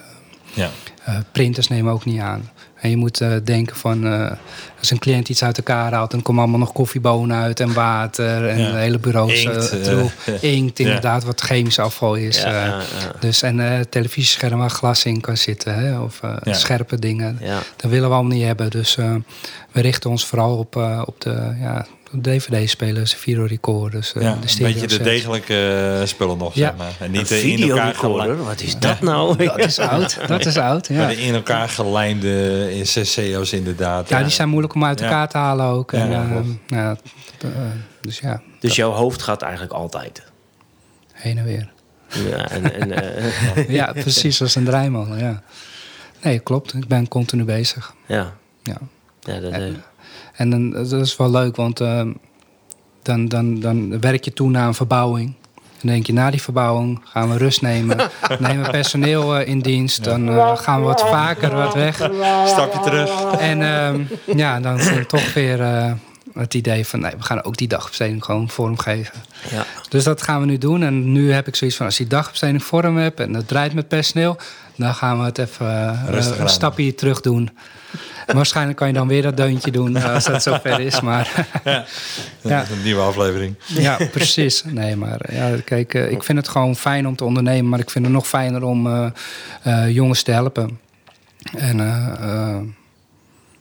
Ja. Eh, printers nemen we ook niet aan. En je moet eh, denken van, eh, als een cliënt iets uit elkaar haalt... dan komen allemaal nog koffiebonen uit en water en Ja. hele bureaus. Inkt, eh, inkt, inderdaad, wat chemisch afval is. Ja. Dus, en televisiescherm waar glas in kan zitten. Hè, of scherpe dingen. Dat willen we allemaal niet hebben. Dus we richten ons vooral op, op de ja, dvd-spelers, videorecorders. eh, Ja, de een beetje de degelijke eh, spullen nog, Ja. zeg maar. En Een niet de in elkaar, gelijmde, wat is dat nou? Dat is oud, dat is oud, ja. maar de in elkaar gelijmde CCO's inderdaad. Ja, die zijn moeilijk om uit Ja. elkaar te halen ook. En, ehm, eh, dus ja, Dus jouw hoofd gaat eigenlijk altijd. heen en weer. Ja, en, en, eh, ja, precies, als een draaimolen, ja. Nee, klopt. Ik ben continu bezig. ja. Ja. ja dat, eh, En dan, dat is wel leuk, want ehm, dan, dan, dan werk je toe naar een verbouwing. Dan denk je, na die verbouwing gaan we rust nemen. nemen we personeel eh, in dienst. Dan eh, gaan we wat vaker wat weg. Stapje terug. En ehm, ja, dan komt toch weer eh, het idee van... nee, we gaan ook die dagbesteding gewoon vormgeven. ja. Dus dat gaan we nu doen. En nu heb ik zoiets van, als die dagbesteding vorm hebt... en het draait met personeel... dan gaan we het even eh, een stapje terug doen. Waarschijnlijk kan je dan weer dat deuntje doen eh, als dat zover is. Maar Ja. Ja. Dat is een nieuwe aflevering. ja, precies. Nee, maar ja, kijk, eh, ik vind het gewoon fijn om te ondernemen. Maar ik vind het nog fijner om eh, eh, jongens te helpen. En eh, eh,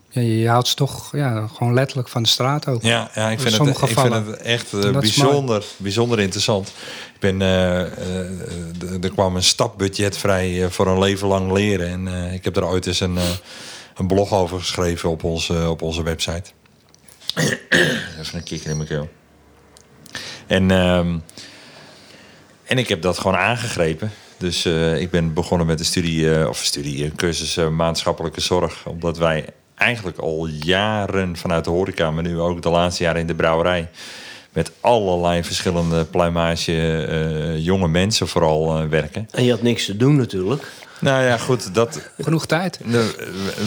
ja, je haalt ze toch ja, gewoon letterlijk van de straat ook. Ja, ja ik, In vind het, ik vind het echt eh, bijzonder, bijzonder interessant. Ik ben, eh, eh, er kwam een stapbudget vrij eh, voor een leven lang leren. En eh, ik heb er ooit eens een, eh, een blog over geschreven op onze, op onze website. Even een kikker in mijn keel. En, ehm, en ik heb dat gewoon aangegrepen. Dus eh, ik ben begonnen met een studie, eh, of studie, een cursus eh, maatschappelijke zorg. Omdat wij eigenlijk al jaren vanuit de horeca, maar nu ook de laatste jaren in de brouwerij. Met allerlei verschillende pluimage eh, jonge mensen vooral werken. En je had niks te doen natuurlijk. Nou ja, goed, dat, Genoeg tijd.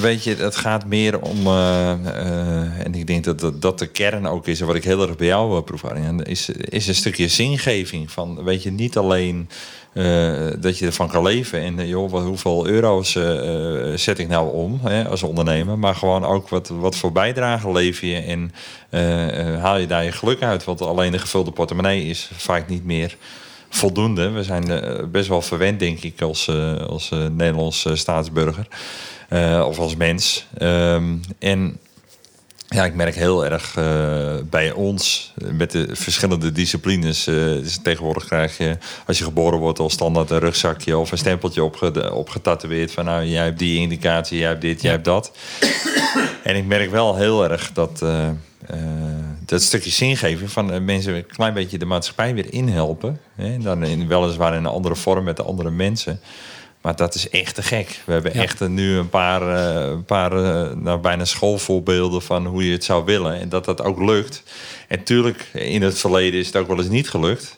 weet je, het gaat meer om. eh, eh, en ik denk dat, dat dat de kern ook is. en Wat ik heel erg bij jou uh, proef, Arjen, is, is een stukje zingeving. Van, weet je, niet alleen eh, dat je ervan kan leven. En eh, joh, wat, hoeveel euro's eh, eh, zet ik nou om hè, als ondernemer. Maar gewoon ook wat, wat voor bijdrage lever je. En eh, eh, haal je daar je geluk uit. Want alleen een gevulde portemonnee is vaak niet meer voldoende. We zijn eh, best wel verwend, denk ik, als, eh, als eh, Nederlands staatsburger. Of als mens. Ehm, en ja, ik merk heel erg bij ons, met de verschillende disciplines. dus tegenwoordig krijg je, als je geboren wordt, al standaard een rugzakje of een stempeltje opge- opgetatoeëerd. Van nou, jij hebt die indicatie, jij hebt dit, jij hebt dat. En ik merk wel heel erg dat dat stukje zingeving van eh, mensen een klein beetje de maatschappij weer inhelpen. Hè? Dan in, weliswaar in een andere vorm met de andere mensen. Maar dat is echt te gek. We hebben Ja. echt nu een paar, eh, een paar nou, bijna schoolvoorbeelden van hoe je het zou willen. En dat dat ook lukt. En tuurlijk, in het verleden is het ook wel eens niet gelukt.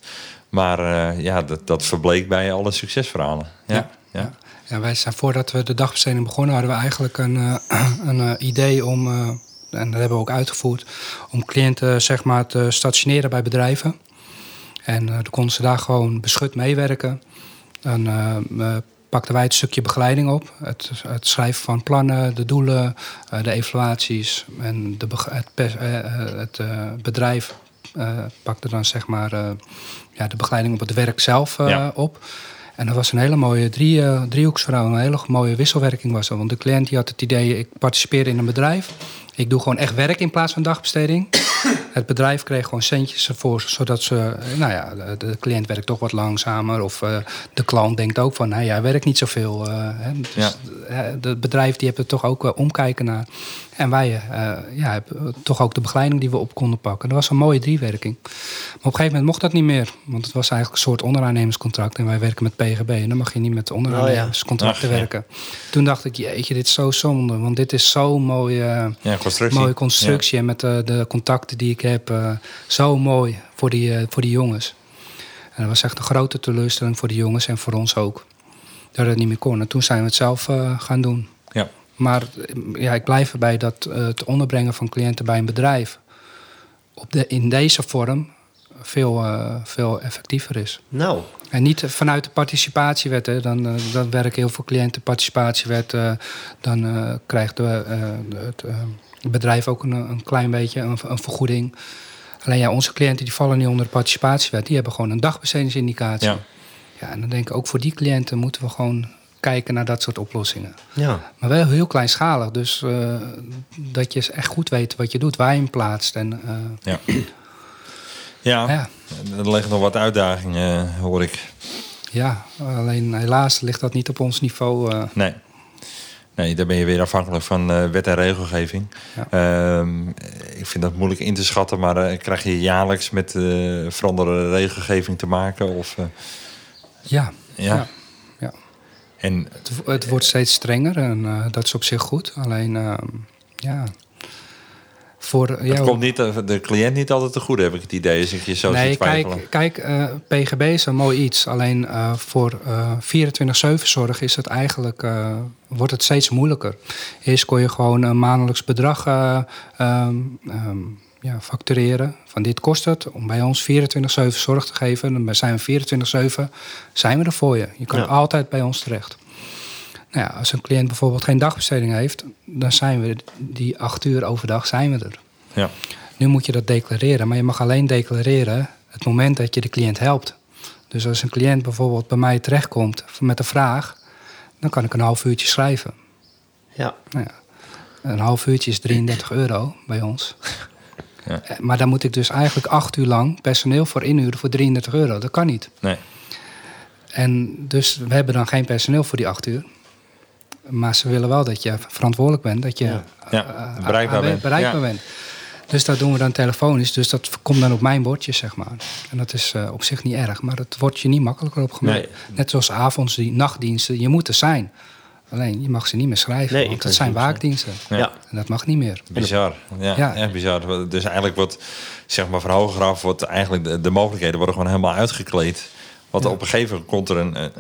Maar ja, dat, dat verbleek bij alle succesverhalen. Ja, ja. Ja. Ja, wij zijn voordat we de dagbesteding begonnen, hadden we eigenlijk een, een idee om, en dat hebben we ook uitgevoerd, om cliënten zeg maar te stationeren bij bedrijven. En eh, dan konden ze daar gewoon beschut meewerken. Dan eh, eh, pakten wij het stukje begeleiding op. Het, het schrijven van plannen, de doelen, de evaluaties. En de, het, pers- het bedrijf pakte dan zeg maar ja, de begeleiding op het werk zelf Ja. op. En dat was een hele mooie drie, eh, driehoeksverhaal. Een hele mooie wisselwerking was dat. Want de cliënt die had het idee, ik participeer in een bedrijf. Ik doe gewoon echt werk in plaats van dagbesteding. Het bedrijf kreeg gewoon centjes ervoor, zodat ze, eh, nou ja, de, cliënt werkt toch wat langzamer. Of eh, de klant denkt ook van, nee, hij werkt niet zoveel. eh, hè. Dus Ja. het bedrijf die heeft er toch ook omkijken naar. En wij eh, ja, hebben toch ook de begeleiding die we op konden pakken. Dat was een mooie driewerking. Maar op een gegeven moment mocht dat niet meer. Want het was eigenlijk een soort onderaannemerscontract. En wij werken met PGB. En dan mag je niet met onderaannemerscontracten ja. werken. Toen dacht ik, jeetje, dit is zo zonde. Want dit is zo'n mooie... eh, Ja, constructie. Mooie constructie en met de, de contacten die ik heb. eh, zo mooi voor die, eh, voor die jongens. En dat was echt een grote teleurstelling voor die jongens en voor ons ook. Dat het niet meer kon. En toen zijn we het zelf eh, gaan doen. Ja. Maar ja, ik blijf erbij dat eh, het onderbrengen van cliënten bij een bedrijf... Op de, in deze vorm veel, eh, veel effectiever is. Nou, En niet vanuit de participatiewet. Hè. Dan, eh, dan werken heel veel cliënten participatiewet. dan eh, krijgt de, eh, het bedrijf ook een, een klein beetje een, een vergoeding. Alleen ja, onze cliënten die vallen niet onder de participatiewet. Die hebben gewoon een dagbestedingsindicatie. Ja. Ja, en dan denk ik ook voor die cliënten moeten we gewoon kijken naar dat soort oplossingen. ja. Maar wel heel kleinschalig. Dus eh, dat je echt goed weet wat je doet, waar je hem plaatst. En eh, Ja. Ja, ja. er liggen nog wat uitdagingen, eh, hoor ik. ja, alleen helaas ligt dat niet op ons niveau. eh. Nee. Nee, daar ben je weer afhankelijk van eh, wet en regelgeving. Ehm, ik vind dat moeilijk in te schatten, maar eh, krijg je jaarlijks met eh veranderde regelgeving te maken? Of, eh, ja. ja. En Het, het wordt steeds strenger en eh, dat is op zich goed. Alleen, ehm, ja. Voor, het ja, komt niet, eh, de cliënt niet altijd te goed, heb ik het idee, als ik je zo nee, kijk, kijk eh, PGB is een mooi iets. Alleen eh, voor eh 24-7 zorg is het eigenlijk, eh, wordt het steeds moeilijker. Eerst kon je gewoon een maandelijks bedrag eh, ehm, ehm, ja, factureren. Van dit kost het om bij ons 24-7 zorg te geven. Dan zijn we 24-7, zijn we er voor je. Je kan Ja. altijd bij ons terecht. Nou ja, als een cliënt bijvoorbeeld geen dagbesteding heeft, dan zijn we die acht uur overdag zijn we er. Ja. Nu moet je dat declareren, maar je mag alleen declareren het moment dat je de cliënt helpt. Dus als een cliënt bijvoorbeeld bij mij terechtkomt met een vraag, dan kan ik een half uurtje schrijven. Ja. Nou ja, een half uurtje is 33 euro bij ons. Ja. Eh, Maar dan moet ik dus eigenlijk acht uur lang personeel voor inhuren voor 33 euro. Dat kan niet. Nee. En dus we hebben dan geen personeel voor die acht uur. Maar ze willen wel dat je verantwoordelijk bent, dat je Ja. Ja, eh, bereikbaar bent. bereikbaar Ja. bent. Dus dat doen we dan telefonisch. Dus dat komt dan op mijn bordje, zeg maar. En dat is eh, op zich niet erg, maar het wordt je niet makkelijker opgemaakt. Nee. Net zoals avonds, die nachtdiensten, je moet er zijn. Alleen, je mag ze niet meer schrijven, Nee, want ze zijn waakdiensten. Ja. Ja. En dat mag niet meer. Bizar. Ja, Ja. echt bizar. Dus eigenlijk wordt, zeg maar, van hoger af wordt eigenlijk de, de mogelijkheden worden gewoon helemaal uitgekleed. Want op een gegeven moment komt er een,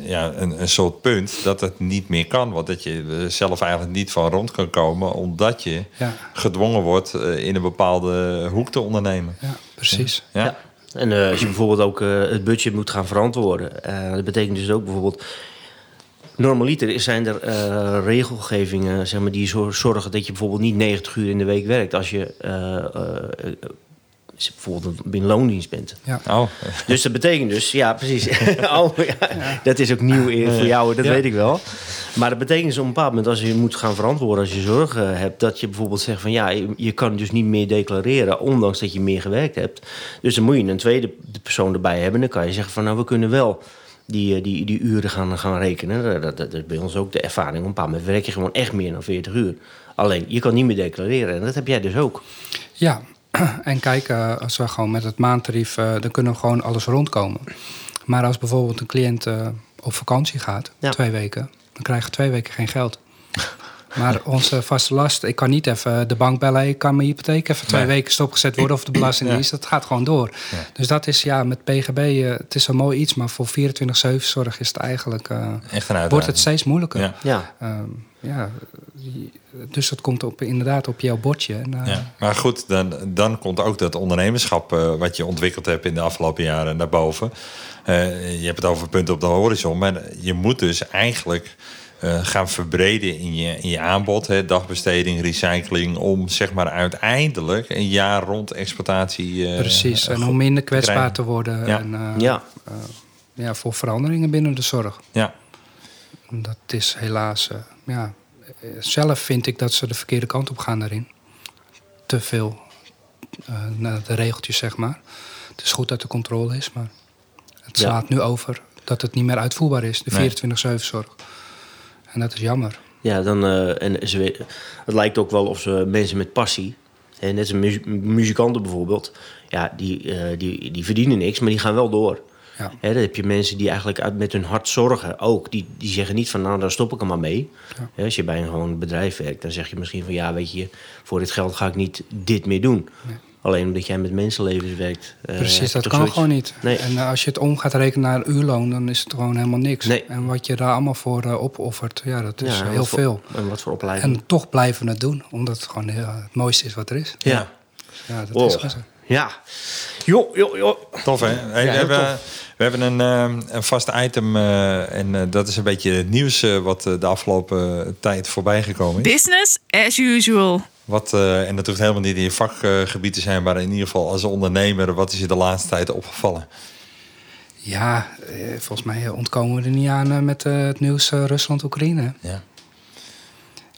ja, een, een soort punt dat het niet meer kan. Want dat je er zelf eigenlijk niet van rond kan komen, omdat je Ja, gedwongen wordt eh, in een bepaalde hoek te ondernemen. ja precies. Ja, Ja. En eh, als je bijvoorbeeld ook eh, het budget moet gaan verantwoorden, eh, dat betekent dus ook bijvoorbeeld. Normaliter zijn er eh, regelgevingen zeg maar, die zo- zorgen dat je bijvoorbeeld niet 90 uur in de week werkt als je eh, eh, bijvoorbeeld binnen loondienst bent. Ja. Oh, Dus dat betekent dus, ja, precies. oh, ja, Dat is ook nieuw voor jou, dat Ja. weet ik wel. Maar dat betekent dus op een bepaald moment, als je moet gaan verantwoorden, als je zorgen hebt, dat je bijvoorbeeld zegt van ja, je, je kan dus niet meer declareren, ondanks dat je meer gewerkt hebt. Dus dan moet je een tweede persoon erbij hebben. Dan kan je zeggen van nou, we kunnen wel die, eh, die, die uren gaan, gaan rekenen. Dat, dat, dat is bij ons ook de ervaring. Op een bepaald moment werk je gewoon echt meer dan 40 uur. Alleen, je kan niet meer declareren. En dat heb jij dus ook. Ja, en kijk, eh, als we gewoon met het maandtarief, eh, dan kunnen we gewoon alles rondkomen. Maar als bijvoorbeeld een cliënt op vakantie gaat, Ja. twee weken, dan krijg je twee weken geen geld. Maar onze vaste last, ik kan niet even de bank bellen, ik kan mijn hypotheek even twee Nee. weken stopgezet worden of de belastingdienst, dat gaat gewoon door. Ja. Dus dat is ja, met PGB, eh, het is een mooi iets, maar voor 24-7 zorg is het eigenlijk, eh, Echt een uitdaging. wordt het steeds moeilijker. Ja. Ja, Ehm, ja, dus dat komt op, inderdaad op jouw bordje. En, eh, Ja, maar goed, dan, dan komt ook dat ondernemerschap eh, wat je ontwikkeld hebt in de afgelopen jaren naar boven. Eh, je hebt het over punten op de horizon, maar je moet dus eigenlijk eh, gaan verbreden in je, in je aanbod, hè, dagbesteding, recycling, om zeg maar uiteindelijk een jaar rond exploitatie. eh, Precies, en om minder kwetsbaar krijgen. te worden. Ja. En, eh, ja. ja, voor veranderingen binnen de zorg. Ja, Dat is helaas, ja, zelf vind ik dat ze de verkeerde kant op gaan daarin. Te veel eh, naar de regeltjes, zeg maar. Het is goed dat er controle is, maar het Ja. slaat nu over dat het niet meer uitvoerbaar is, de Nee. 24-7 zorg. En dat is jammer. Ja, dan, eh, en ze, het lijkt ook wel of ze mensen met passie, hè, net als mu- muzikanten bijvoorbeeld, ja, die, eh, die, die verdienen niks, maar die gaan wel door. Ja. Hè, dan heb je mensen die eigenlijk uit, met hun hart zorgen ook. Die, die zeggen niet van, nou, daar stop ik er maar mee. Hè, als je bij een gewoon bedrijf werkt, dan zeg je misschien van... ja, weet je, voor dit geld ga ik niet dit meer doen. Alleen omdat jij met mensenlevens werkt. eh, Precies, dat kan zoiets- gewoon niet. Nee. En eh, als je het om gaat rekenen naar uurloon, dan is het gewoon helemaal niks. Nee. En wat je daar allemaal voor eh, opoffert, ja, dat is Ja, heel voor- veel. En wat voor opleiding. En toch blijven we het doen, omdat het gewoon heel, het mooiste is wat er is. ja. Ja, dat Oh. is gewoon zo. Ja. Jo, jo, jo. tof hè? Hey, Ja, we, hebben, we hebben een, eh, een vast item eh, en dat is een beetje het nieuws wat de afgelopen tijd voorbij gekomen is. Business as usual. Wat, eh, en dat hoeft helemaal niet in je vakgebied te zijn, maar in ieder geval als ondernemer, wat is je de laatste tijd opgevallen? Ja, eh, volgens mij ontkomen we er niet aan eh, met het nieuws Rusland-Oekraïne. Ja.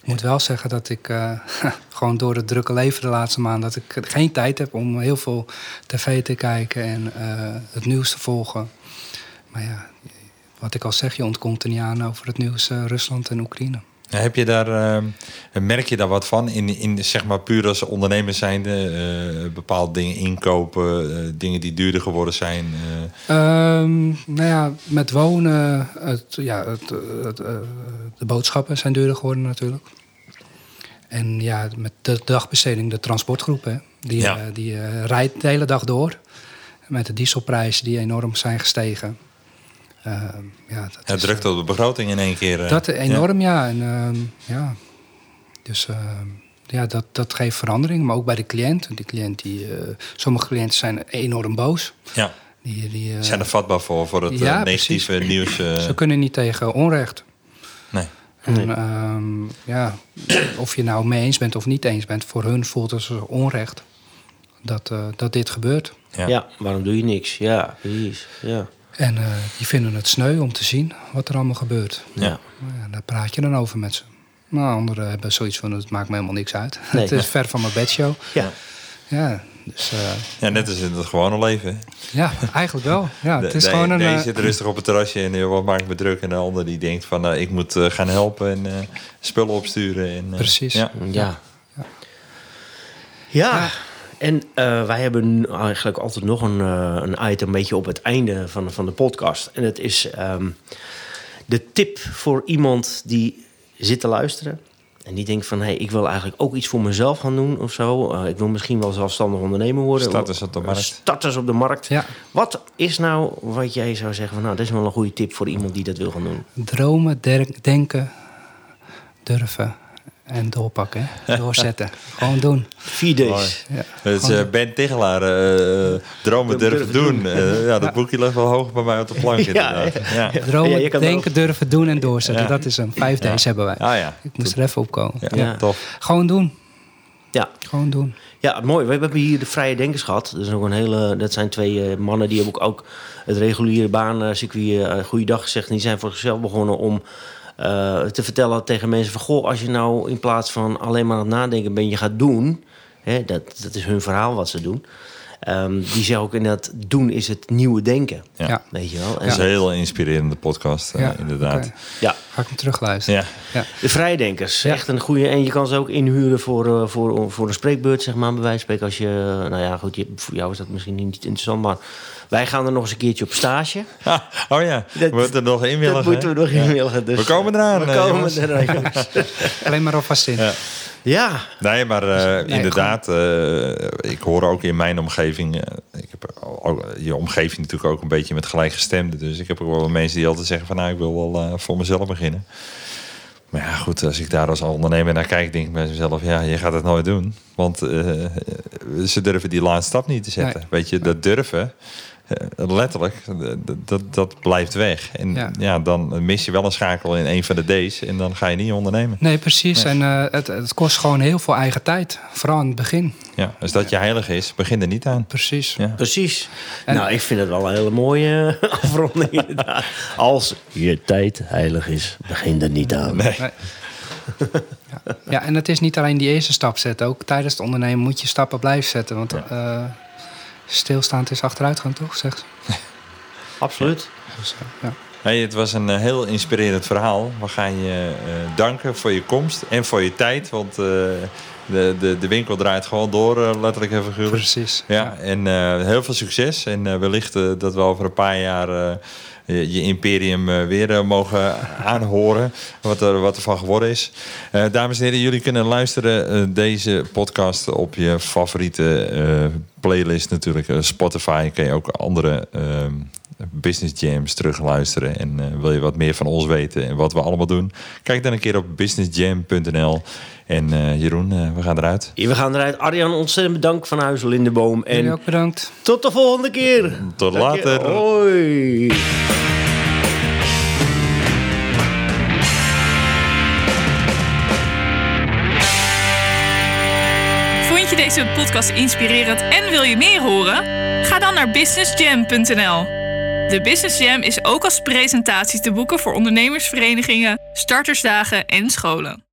Ik moet wel zeggen dat ik gewoon door het drukke leven de laatste maand... dat ik geen tijd heb om heel veel tv te kijken en het nieuws te volgen. Maar ja, wat ik al zeg, je ontkomt er niet aan over het nieuws Rusland en Oekraïne. Heb je daar, eh, merk je daar wat van? In, in zeg maar puur als ondernemer zijnde, eh bepaalde dingen inkopen, eh, dingen die duurder geworden zijn. eh. Ehm, nou ja, met wonen, het, ja, het, het, de boodschappen zijn duurder geworden natuurlijk. En ja, met de dagbesteding, de transportgroep, hè, die, Ja. die rijdt de hele dag door. Met de dieselprijzen die enorm zijn gestegen. Ehm, ja, dat is, drukt op de begroting in één keer. eh. dat enorm, ja. En, ehm, ja. Dus ehm, ja, dat, dat geeft verandering. Maar ook bij de cliënt. Die cliënt die, eh, sommige cliënten zijn enorm boos. Ja, Die, die, eh, zijn er vatbaar voor, voor het eh, Ja, negatieve nieuws. eh. Ze kunnen niet tegen onrecht. nee. En ehm, ja, of je nou mee eens bent of niet eens bent, voor hun voelt het als onrecht dat, eh, dat dit gebeurt. Ja. Ja. waarom doe je niks? Ja, precies. Ja. En eh, die vinden het sneu om te zien wat er allemaal gebeurt. Ja. Nou ja, daar praat je dan over met ze. Nou, anderen hebben zoiets van, het maakt me helemaal niks uit. Nee. het is ver van mijn bedshow. Ja. Ja, dus, eh, ja, net als in het gewone leven. ja eigenlijk wel. Ja, het is de, gewoon een... de een eh, zit rustig op het terrasje en wat maakt me druk. En de ander die denkt van nou, ik moet eh, gaan helpen en eh, spullen opsturen. En, eh, Precies. Ja. Ja. Ja. En eh, wij hebben eigenlijk altijd nog een, eh, een item een beetje op het einde van, van de podcast. En dat is ehm, de tip voor iemand die zit te luisteren. En die denkt van, hé, hey, ik wil eigenlijk ook iets voor mezelf gaan doen of zo. Eh, ik wil misschien wel zelfstandig ondernemer worden. Starters op de markt. Starters op de markt. Ja. Wat is nou wat jij zou zeggen van, nou, dat is wel een goede tip voor iemand die dat wil gaan doen? dromen, denken, durven en doorpakken. Doorzetten. gewoon doen. Vier D's. Ja, eh, Ben Tegelaar, eh, eh, dromen durven Durven doen. Ja, dat boekje ligt wel hoog bij mij op de plank Ja, inderdaad. Ja. Dromen, denken, durven, doen en doorzetten. Ja. Dat is een. Vijf D's hebben wij. Ah ja, Ik moest er even op komen. ja, Ja. tof. Gewoon doen. ja. Gewoon doen. Ja, mooi. We hebben hier de Vrije Denkers gehad. Dat, is ook een hele, dat zijn twee mannen die hebben ook, ook het reguliere baancircuit uh, goeiedag gezegd. En die zijn voor zichzelf begonnen om uh, te vertellen tegen mensen van... goh, als je nou in plaats van alleen maar aan het nadenken bent, je gaat doen... Hè, dat, dat is hun verhaal wat ze doen. Ehm, die zeggen ook inderdaad, doen is het nieuwe denken. Ja. Ja. Weet je wel? En Dat is een heel inspirerende podcast, eh, Ja, inderdaad. ja, Ga ik hem terugluisteren. Ja. de vrijdenkers. Ja. Echt een goede. En je kan ze ook inhuren voor, eh, voor, voor een spreekbeurt, zeg maar, bij wijze van spreken. Als je, nou ja, goed, je, voor jou is dat misschien niet interessant, maar wij gaan er nog eens een keertje op stage. Ah, oh ja, Dat- we moeten er nog in willen. Dat moeten we nog in willen. Dus, We komen eraan, We eh, komen jongens. eraan, jongens. Alleen maar alvast in. Ja. ja, Nee, maar eh, Nee, inderdaad, eh, ik hoor ook in mijn omgeving... eh, ik heb ook, je omgeving natuurlijk ook een beetje met gelijkgestemden. Dus ik heb ook wel mensen die altijd zeggen van... nou, ik wil wel eh, voor mezelf beginnen. Maar ja, goed, als ik daar als ondernemer naar kijk... denk ik bij mezelf, ja, je gaat het nooit doen. Want eh, ze durven die laatste stap niet te zetten. Nee. Weet je, dat durven... eh, Letterlijk, dat, dat, blijft weg. En ja. Ja. dan mis je wel een schakel in een van de D's en dan ga je niet ondernemen. Nee, precies. En eh, het, het kost gewoon heel veel eigen tijd. Vooral in het begin. Ja, als dat je heilig is, begin er niet aan. Precies. Ja. precies. En- nou, ik vind het wel een hele mooie eh, afronding. Als je tijd heilig is, begin er niet aan. Nee. Nee. ja. ja, en het is niet alleen die eerste stap zetten. Ook tijdens het ondernemen moet je stappen blijven zetten. Want eh, stilstaand is achteruitgang, toch? Zeg ze. Absoluut. Dus, ja. Hey, het was een eh, heel inspirerend verhaal. We gaan je eh, danken voor je komst en voor je tijd. Want eh, de, de, de winkel draait gewoon door, letterlijk en figuurlijk. Precies. Ja, en eh, heel veel succes. En eh, wellicht eh, dat we over een paar jaar eh, je, imperium eh, weer eh, mogen aanhoren. Wat er, wat er van geworden is. Eh, dames en heren, jullie kunnen luisteren deze podcast op je favoriete playlist natuurlijk. Spotify kun je ook andere ehm, business jams terugluisteren. En eh, wil je wat meer van ons weten en wat we allemaal doen? Kijk dan een keer op businessjam.nl. En eh, Jeroen, eh, we gaan eruit. We gaan eruit. Arjan, ontzettend bedankt van Huis Lindeboom. Jullie En ook bedankt. tot de volgende keer. Tot Dank je. later. Hoi. Vond je deze podcast inspirerend en wil je meer horen? Ga dan naar businessjam.nl. De Business Jam is ook als presentatie te boeken voor ondernemersverenigingen, startersdagen en scholen.